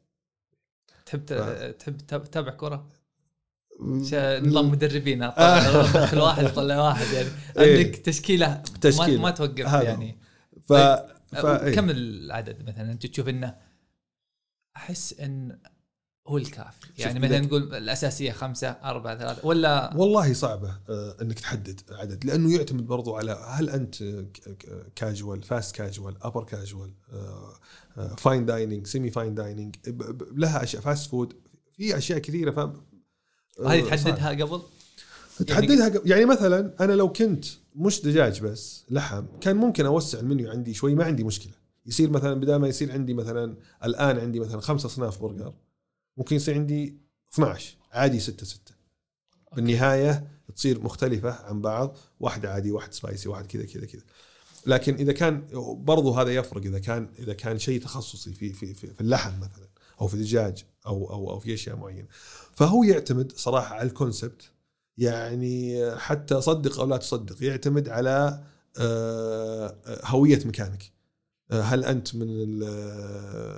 تحب ف- تحب تتابع- كرة؟ نظام مدربين دخل واحد طلع واحد يعني إيه. عندك تشكيلة ما, تشكيلة. ما توقف يعني ف... ف... إيه. كم العدد مثلا انت تشوف إنه أحس إن هو الكافي. يعني مثلا نقول الأساسية خمسة أربعة ثلاثة ولا والله صعبة آه، إنك تحدد عدد لأنه يعتمد برضو على هل أنت casual fast casual upper casual fine dining semi fine dining لها أشياء fast food في أشياء كثيرة ف هذه آه، صعب. تحددها قبل؟ تحددها قبل- يعني مثلا أنا لو كنت مش دجاج بس لحم كان ممكن أوسع المنيو عندي شوي ما عندي مشكلة. يصير مثلا بدل ما يصير عندي مثلا الآن عندي مثلا خمسة اصناف برجر ممكن يصير عندي 12 عادي 6 6 بالنهاية تصير مختلفة عن بعض واحدة عادي واحد سبايسي واحد كذا كذا كذا. لكن إذا كان برضو هذا يفرق إذا كان إذا كان شيء تخصصي في في في, في اللحم مثلا أو في الدجاج أو أو أو في أشياء معينة. فهو يعتمد صراحة على الكونسبت يعني حتى صدق أو لا تصدق يعتمد على آه، هوية مكانك. آه، هل أنت من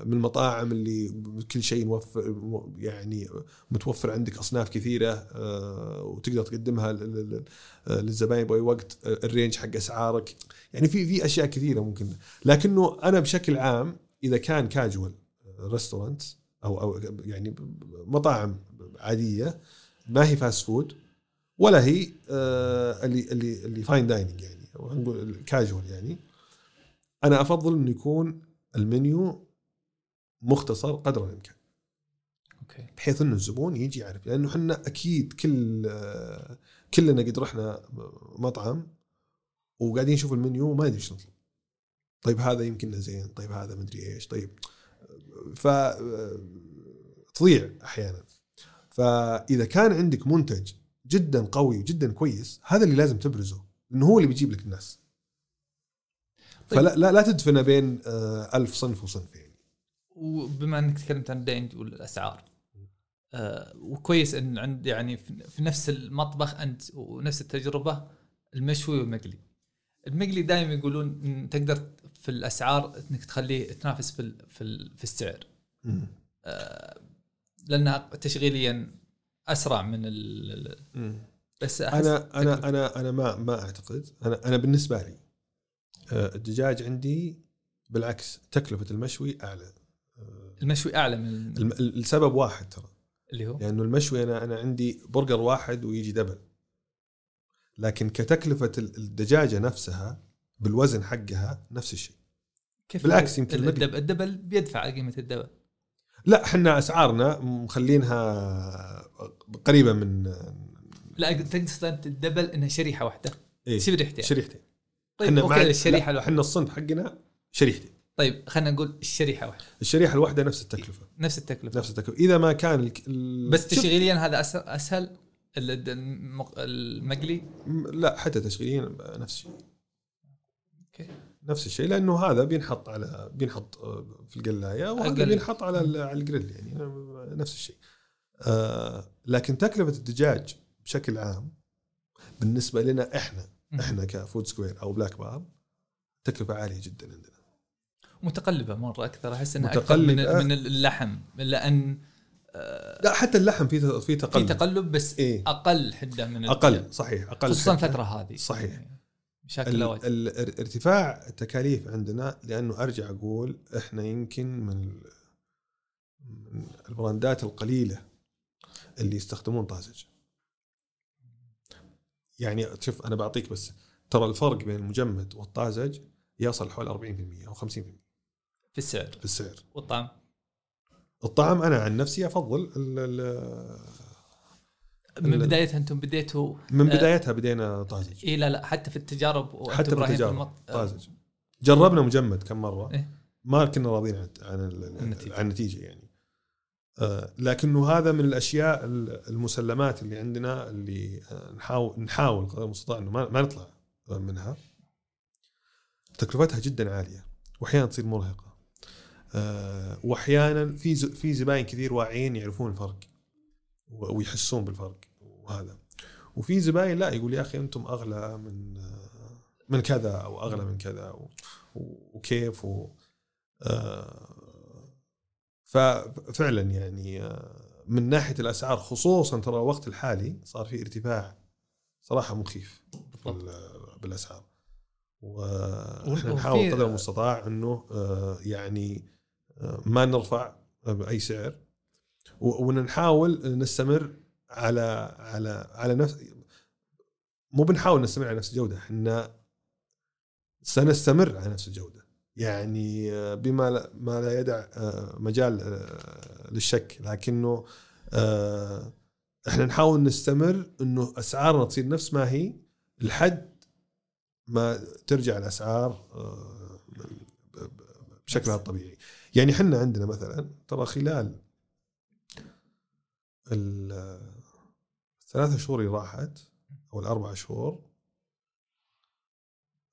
من المطاعم اللي كل شيء موفر يعني متوفر عندك أصناف كثيرة آه، وتقدر تقدمها لل- للزباين بأي وقت آه، ال range حق أسعارك. يعني في في أشياء كثيرة ممكن. لكنه أنا بشكل عام إذا كان casual restaurant أو أو يعني مطاعم عادية ما هي fast food ولا هي آه اللي اللي اللي fine dining يعني أو نقول كاجوال يعني أنا أفضل إنه يكون المنيو مختصر قدر الامكان أوكي. بحيث إنه الزبون يجي يعرف. لأنه إحنا أكيد كل كلنا قد رحنا مطعم وقاعدين نشوف المنيو وما ندري إيش نطلب طيب هذا يمكن زين طيب هذا مدري إيش طيب. ف تضيع أحيانا. فإذا كان عندك منتج جدا قوي وجدا كويس هذا اللي لازم تبرزه لأنه هو اللي بيجيب لك الناس. طيب. فلا لا, لا تدفن بين آه، ألف صنف وصنف يعني وبما انك تكلمت عن الدينج والاسعار آه وكويس إن عند يعني في نفس المطبخ أنت ونفس التجربة المشوي والمقلي. المقلي دائما يقولون إن تقدر في الأسعار إنك تخليه تنافس في ال- في ال- في السعر. آه لأنها تشغيليا أسرع من ال بس أنا أنا أنا أنا ما ما أعتقد. أنا أنا بالنسبة لي آه، الدجاج عندي بالعكس تكلفة المشوي أعلى. المشوي أعلى من الم- السبب واحد ترى. اللي هو؟ لأنه المشوي أنا أنا عندي برجر واحد ويجي double. لكن كتكلفة ال- الدجاجة نفسها بالوزن حقها نفس الشيء. كيف بالعكس يمكن المقلي. ال double, بيدفع قيمة ال double لا إحنا أسعارنا مخلينها قريبة من لا تقصد انت ال double إنها شريحة واحدة. إيه تصير شريحتين شريحتين. طيب أوكي مع- الشريحة الواحده إحنا الصنف حقنا شريحتين. طيب خلينا نقول الشريحة واحدة. الشريحة الواحدة نفس التكلفة. نفس التكلفة. نفس التكلفة. إذا ما كان ال- ال- بس تشغيليا هذا اسهل ال- المق- المقلي؟ لا حتى تشغيليا نفس الشيء. أوكي. نفس الشيء لأنه هذا بينحط على بينحط في القلاية وهذا. بينحط على على الجريل يعني نفس الشيء. آه، لكن تكلفة الدجاج بشكل عام بالنسبة لنا إحنا إحنا ك Food Square أو Black Barn تكلفة عالية جدا عندنا. متقلبة مرة أكثر أحس انها أكثر من, متقلبة. من اللحم لأن لا حتى اللحم في في في تقلب تقلب بس إيه. أقل حدة من أقل صحيح أقل خصوصا. الفترة هذه صحيح. يعني مشاكل ال- ال- ارتفاع التكاليف عندنا لأنه أرجع أقول إحنا يمكن من من البراندات القليلة اللي يستخدمون طازج يعني شوف أنا بعطيك بس ترى الفرق بين المجمد والطازج يصل حول 40% أو 50% في السعر في السعر والطعم؟ الطعم أنا عن نفسي أفضل ال- ال- من بدايتها أنتم بديتوا من آه، بدايتها بدينا طازج. اي لا لا حتى في التجارب حتى في التجارب المط- طازج. جربنا مجمد كم مرة. إيه. ما كنا راضيين عن عن ال- النتيجة. عن النتيجة يعني. آه، لكنه هذا من الأشياء ال- المسلمات اللي عندنا اللي آه، نحاول نحاول قدر المستطاع إنه ما ما نطلع منها. تكلفتها جدا عالية واحيانا تصير مرهقة. آه، وأحيانا في في زباين كثير واعيين يعرفون الفرق ويحسون بالفرق وهذا. وفي زباين لا يقول يا أخي أنتم أغلى من آه، من كذا أو أغلى من كذا وكيف و آه، ففعلا يعني من ناحية الأسعار خصوصا ترى الوقت الحالي صار في ارتفاع صراحة مخيف بال- بالأسعار. وفي- نحاول قدر المستطاع إنه يعني ما نرفع بأي سعر. ونحاول نستمر على على على نفس مو بنحاول نستمر على نفس الجودة إحنا سنستمر على نفس الجودة. يعني بما لا- ما لا يدع آه، مجال آه، للشك لكنه آه، إحنا نحاول نستمر إنه أسعارنا تصير نفس ما هي لحد ما ترجع الأسعار بشكلها الطبيعي. يعني إحنا عندنا مثلا ترى خلال ال- الثلاثة شهور اللي راحت أو الاربع شهور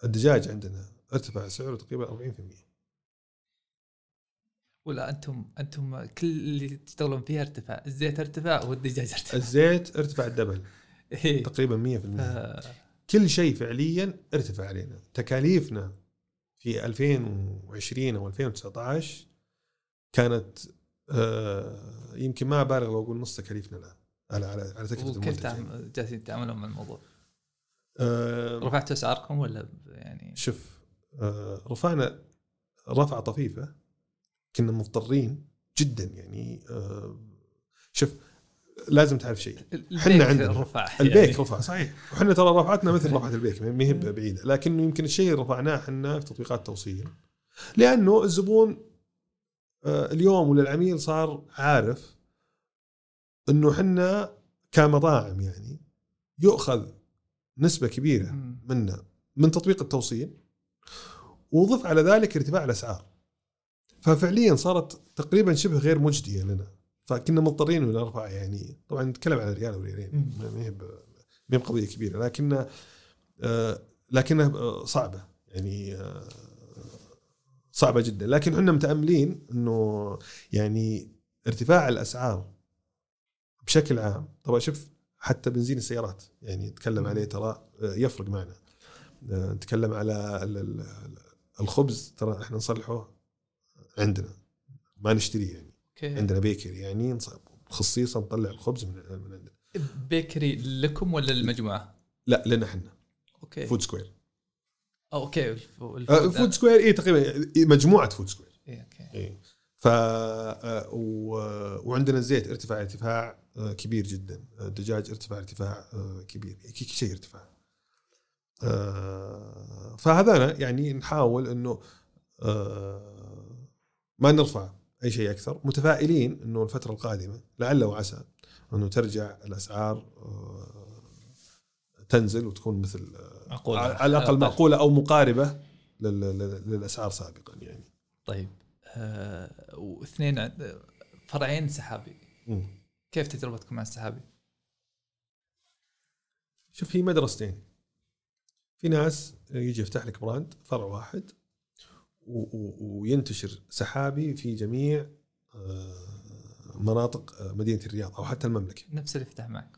الدجاج عندنا ارتفع سعره تقريبا 40% ولا أنتم أنتم كل اللي تشتغلون فيها ارتفاع الزيت ارتفع والدجاج ارتفع. الزيت ارتفع الدبل. إيه. تقريبا 100% آه، كل شيء فعليا ارتفع علينا. تكاليفنا في 2020 أو 2019 كانت آه، يمكن ما أبالغ لو أقول نص تكاليفنا الآن على على على تكلفة وكيف المنتج. تعم- جالسين تتعاملون مع الموضوع؟ آه، رفعتوا أسعاركم ولا يعني شوف آه، رفعنا رفعة طفيفة كنا مضطرين جدا يعني آه، شوف لازم تعرف شيء البيك عندنا. رفع البيك يعني. رفع صحيح وحنا ترى رفعتنا مثل رفعة البيك ما هي بعيدة لكنه يمكن الشيء اللي رفعناه إحنا في تطبيقات التوصيل لأنه الزبون اليوم ولا العميل صار عارف إنه إحنا كمطاعم يعني يؤخذ نسبة كبيرة. منا من تطبيق التوصيل وضف على ذلك ارتفاع الأسعار. ففعليا صارت تقريبا شبه غير مجدية لنا. فكنا مضطرين إنه نرفع يعني طبعا نتكلم عن ريال وريالين. ما هي ما هي بقضية كبيرة. لكن آه، لكنها آه، صعبة. يعني آه، صعبة جدا. لكن إحنا متأملين إنه يعني ارتفاع الأسعار بشكل عام طبعا شوف حتى بنزين السيارات يعني نتكلم. عليه ترى آه، يفرق معنا. آه، نتكلم على ال- ال- الخبز ترى إحنا نصلحه عندنا ما نشتريه يعني. أوكي. عندنا بيكري يعني خصيصا نطلع الخبز من من عندنا. bakery لكم ولا للمجموعة؟ لا لنا إحنا. أوكي. Food Square. أو أوكي آه، ال Food- Food Square اي تقريبا إيه، مجموعة Food Square. إيه، أوكي. اي ف آه، و- وعندنا الزيت ارتفع ارتفاع آه، كبير جدا. الدجاج ارتفع ارتفاع آه، كبير. كل شيء ارتفاع. آه، فهذانا يعني نحاول إنه آه، ما نرفع أي شيء أكثر. متفائلين إنه الفترة القادمة لعل وعسى إنه ترجع الأسعار آه، تنزل وتكون مثل آه، معقولة. على الأقل أقل. معقوله أو مقاربة لل- لل- للأسعار سابقا يعني طيب آه واثنين فرعين سحابي. كيف تجربتكم مع السحابي؟ شوف هي مدرستين في ناس يجي يفتح لك براند فرع واحد وينتشر سحابي في جميع آه، مناطق آه، مدينة الرياض أو حتى المملكة نفس اللي فتح معك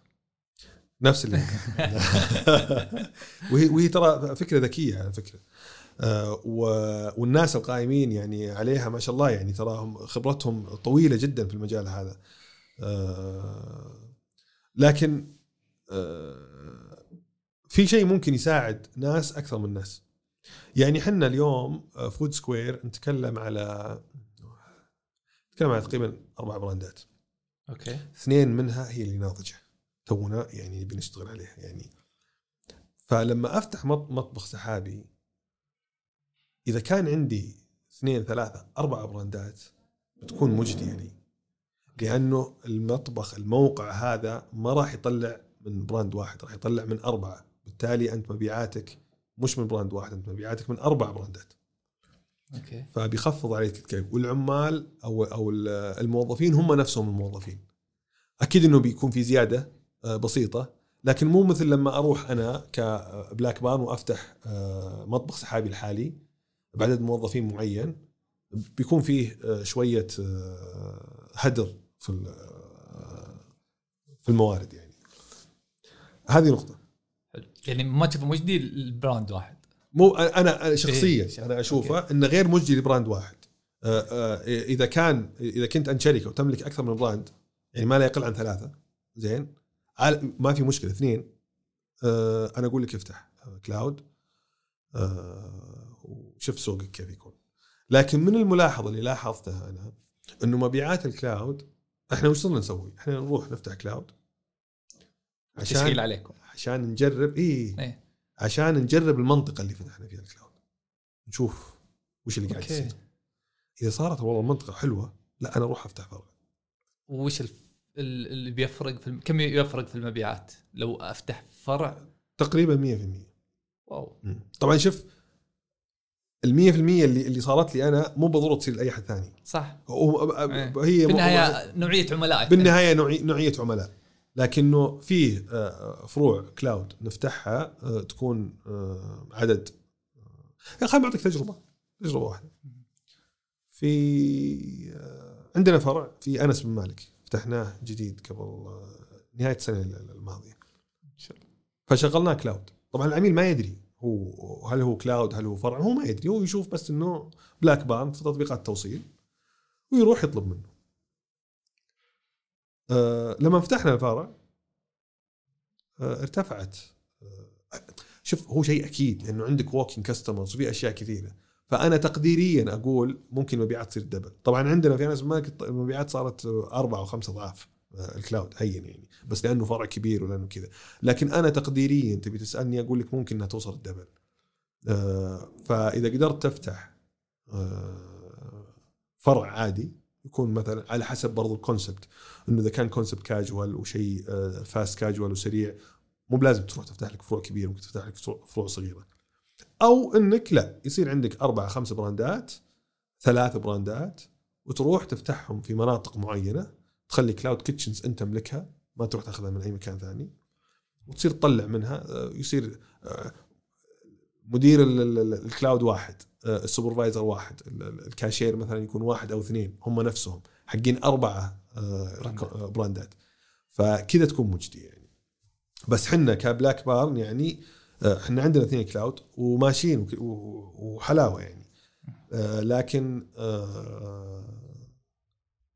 نفس اللي وهي وهي ترى فكرة ذكية على فكرة. آه، والناس القائمين يعني عليها ما شاء الله يعني تراهم خبرتهم طويلة جدا في المجال هذا. آه، لكن آه، في شيء ممكن يساعد ناس أكثر من ناس. يعني حنا اليوم Food Square نتكلم على نتكلم على تقريبا أربع براندات. أوكي. اثنين منها هي اللي ناضجة. تونا يعني نبي نشتغل عليها يعني. فلما أفتح مط- مطبخ سحابي إذا كان عندي اثنين ثلاثة أربع براندات بتكون مجديه لي لأنه المطبخ الموقع هذا ما راح يطلع من brand واحد راح يطلع من أربعة. بالتالي أنت مبيعاتك مش من brand واحد أنت مبيعاتك من أربع براندات. أوكي. فبيخفض عليك التكاليف والعمال أو أو الموظفين هم نفسهم الموظفين. أكيد إنه بيكون في زيادة بسيطة. لكن مو مثل لما أروح أنا ك Black Barn وأفتح آه، مطبخ سحابي الحالي بعدد موظفين معين بيكون فيه آه، شوية آه، هدر في آه، في الموارد يعني. هذه نقطة. يعني ما تشوف مجدي ال brand واحد. مو أنا أنا شخصيا إيه، أنا أشوفه إنه غير مجدي ل brand واحد. آه، آه، إذا كان إذا كنت انت شركه وتملك أكثر من brand يعني ما لا يقل عن ثلاثة زين؟ ما في مشكلة. اثنين آه، أنا أقول لك افتح آه، cloud آه، وشوف سوقك كيف يكون. لكن من الملاحظة اللي لاحظتها أنا إنه مبيعات ال cloud إحنا وش صرنا نسوي؟ إحنا نروح نفتح cloud عشان عليكم. عشان نجرب اي إيه. عشان نجرب المنطقة اللي فتحنا فيها الكلاود نشوف وش اللي قاعد يصير. إذا صارت والله المنطقة حلوة لا أنا أروح أفتح فرع وش الف... ال- اللي بيفرق في الم... كم يفرق في المبيعات؟ لو أفتح فرع؟ تقريبا 100% واو. مم. طبعا شوف ال 100% اللي اللي صارت لي أنا مو بالضرورة تصير لأي احد ثاني. صح. إيه. هي في النهايه نوعية عملائك بالنهاية نوعي- نوعية عملاء. لكنه فيه آه، فروع cloud نفتحها آه، تكون آه، عدد خليني بعطيك تجربة. تجربة واحدة. في آه، عندنا فرع في أنس بن مالك. فتحناه جديد قبل آه، نهاية السنة الماضية. فشغلناه cloud. طبعا العميل ما يدري هو هل هو cloud هل هو فرع هو ما يدري. هو يشوف بس إنه Black Barn في تطبيقات التوصيل ويروح يطلب منه. آه لما فتحنا الفرع آه ارتفعت. آه شوف هو شيء أكيد لأنه عندك walking customers وفي أشياء كثيرة. فأنا تقديريا أقول ممكن المبيعات تصير double طبعا عندنا في ناس مالك المبيعات صارت أربع أو خمس أضعاف آه، ال cloud هين يعني بس لأنه فرع كبير ولأنه كذا. لكن أنا تقديريا تبي تسألني أقول لك ممكن إنها توصل ال double آه، فإذا قدرت تفتح آه، فرع عادي يكون مثلا على حسب برضو ال concept إنه إذا كان concept casual وشيء fast casual وسريع مو بلازم تروح تفتح لك فروع كبيرة ممكن تفتح لك فروع صغيرة. أو إنك لا يصير عندك أربع خمس براندات ثلاث براندات وتروح تفتحهم في مناطق معينة تخلي cloud kitchens أنت تملكها ما تروح تأخذها من أي مكان ثاني وتصير تطلع منها آه، يصير آه، مدير ال- ال- ال- ال cloud واحد آه، ال supervisor واحد ال- ال- الكاشير مثلا يكون واحد أو اثنين هم نفسهم حقين أربعة آه، براندات. آه، فكذا تكون مجدي يعني بس حنا ك Black Barn يعني آه، حنا عندنا اثنين cloud وماشيين وحلاوة يعني. آه، لكن آه،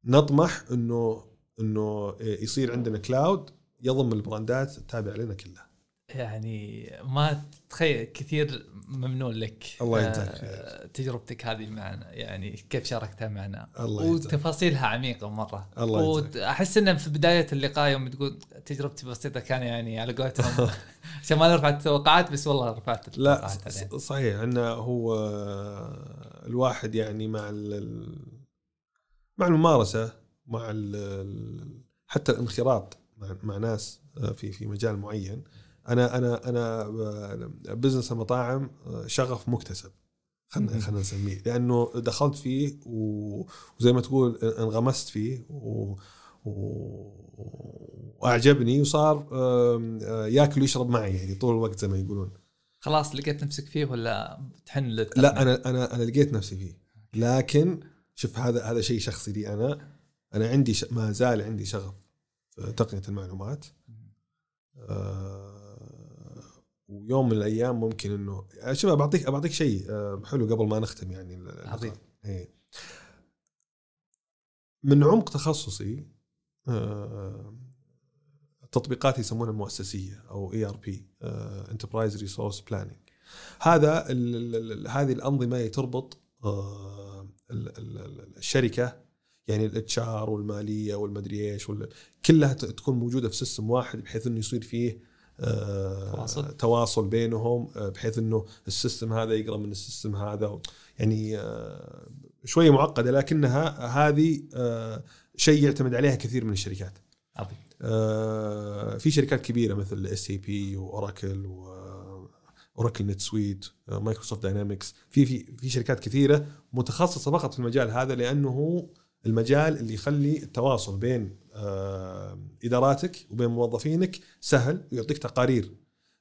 نطمح إنه إنه يصير عندنا cloud يضم البراندات التابعة لنا كلها. يعني ما تتخيل كثير ممنون لك الله يجزاك آه، تجربتك هذه معنا يعني كيف شاركتها معنا الله. وتفاصيلها عميقة مرة الله. وأحس إن في بداية اللقاء يوم تقول تجربتي بسيطة كان يعني على قولتهم عشان ما نرفع التوقعات بس والله رفعت لا التوقعات عليه. ص- صحيح إنه هو الواحد يعني مع مع الممارسة مع حتى الانخراط مع, مع ناس آه، في في مجال معين أنا أنا أنا آه، بزنس المطاعم آه، شغف مكتسب خلينا. خلينا نسميه. لأنه دخلت فيه وزي ما تقول انغمست فيه و وأعجبني وصار آه، ياكل ويشرب معي يعني طول الوقت زي ما يقولون. خلاص لقيت نفسك فيه ولا تحن؟ لا أنا أنا أنا لقيت نفسي فيه. لكن شوف هذا هذا شيء شخصي لي أنا. أنا عندي ش... ما زال عندي شغف تقنية المعلومات. آه ويوم من الأيام ممكن إنه شوف بعطيك بعطيك شيء آه حلو قبل ما نختم يعني. عظيم. إيه. من عمق تخصصي آه التطبيقات يسمونها المؤسسيه أو ERP enterprise resource planning هذا هذه الأنظمة تربط آه، ال- ال- ال- الشركة يعني ال HR والمالية والمدري إيش كلها تكون موجودة في system واحد بحيث إنه يصير فيه آه، تواصل. تواصل بينهم آه، بحيث إنه ال system هذا يقرأ من ال system هذا. يعني آه، شوية معقدة لكنها هذه آه، شيء يعتمد عليها كثير من الشركات. عظيم. في شركات كبيرة مثل SAP و Oracle و Oracle NetSuite Microsoft Dynamics. في في في شركات كثيرة متخصصة فقط في المجال هذا لأنه المجال اللي يخلي التواصل بين إداراتك وبين موظفينك سهل ويعطيك تقارير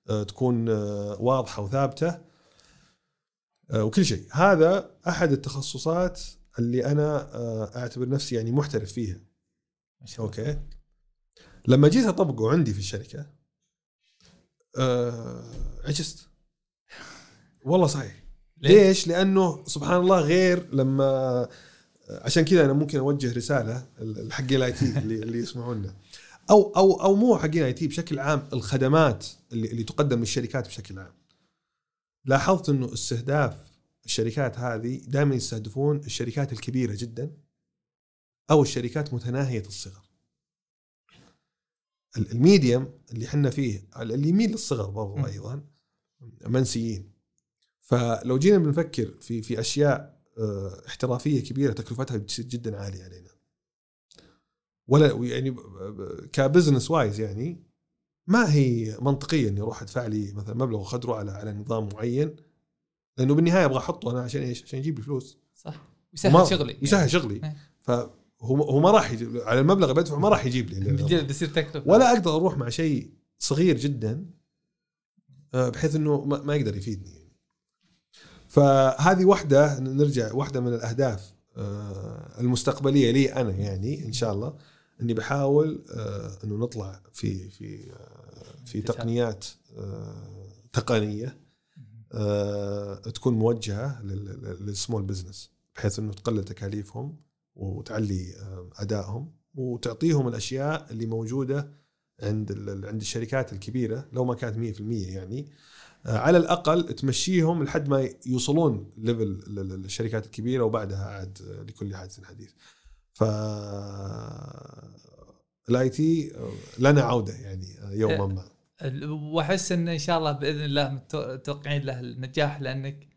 آه، تكون آه، واضحة وثابتة آه، وكل شيء هذا أحد التخصصات اللي أنا آه، أعتبر نفسي يعني محترف فيها. okay لما جيت أطبقه عندي في الشركة آه عجزت والله صحيح ليه؟ ليش؟ لأنه سبحان الله غير لما عشان كذا أنا ممكن أوجه رسالة حقين ال IT اللي, اللي يسمعونا. أو أو أو مو حقين ال IT بشكل عام الخدمات اللي, اللي تقدم للشركات بشكل عام. لاحظت إنه استهداف الشركات هذه دائما يستهدفون الشركات الكبيرة جدا أو الشركات متناهية الصغر. ال- ال medium اللي حنا فيه اللي يميل للصغر برضو. أيضا منسيين فلو جينا بنفكر في في أشياء احترافية كبيرة تكلفتها جدا عالية علينا. ولا يعني ك business wise يعني ما هي منطقية إني أروح أدفع لي مثلا مبلغ وخدره على على نظام معين لأنه بالنهاية أبغى أحطه أنا عشان إيش؟ عشان يجيب لي فلوس. صح. يسهل وما- شغلي. يسهل شغلي. إيه. فهو هو ما راح يجيب على المبلغ اللي بدفعه ما راح يجيب لي. تكلفة. ولا أقدر أروح مع شيء صغير جدا آه، بحيث إنه ما يقدر يفيدني. يعني. فهذه واحدة نرجع واحدة من الأهداف آه، المستقبلية لي أنا يعني إن شاء الله إني بحاول آه، إنه نطلع في في آه، في. تقنيات تقنية تكون موجهة لل- لل- لل small business بحيث إنه تقلل تكاليفهم وتعلي أدائهم وتعطيهم الأشياء اللي موجودة عند عند الشركات الكبيرة لو ما كانت 100% يعني على الأقل تمشيهم لحد ما يوصلون level ال- ال- الشركات الكبيرة وبعدها عاد آه، لكل حادث حديث. ف ال IT لنا عودة يعني آه، يوما ما. وأحس إن إن شاء الله بإذن الله متو- متوقعين له النجاح لأنك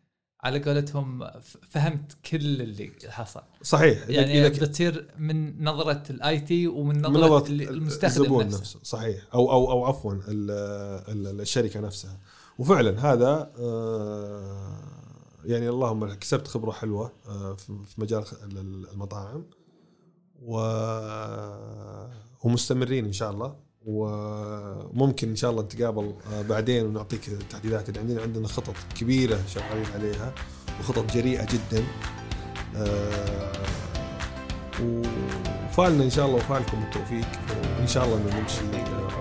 على قولتهم فهمت كل اللي حصل. صحيح. يعني إذا- بتصير من نظرة ال IT ومن من نظرة نظرة اللي- المستخدم الزبون نفسه, نفسه صحيح. أو أو أو عفوا ال- ال- الشركة نفسها. وفعلا هذا آه، يعني اللهم كسبت خبرة حلوة آه، في مجال المطاعم و ومستمرين إن شاء الله وممكن إن شاء الله نتقابل آه، بعدين ونعطيك التحديثات اللي عندنا عندنا خطط كبيرة شغالين عليها وخطط جريئة جدا وفالنا إن شاء الله وفالكم التوفيق وإن شاء الله إنه نمشي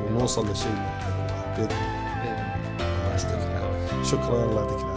ونوصل للشيء. بإذن الله. بإذن الله. شكرا الله يعطيك العافيه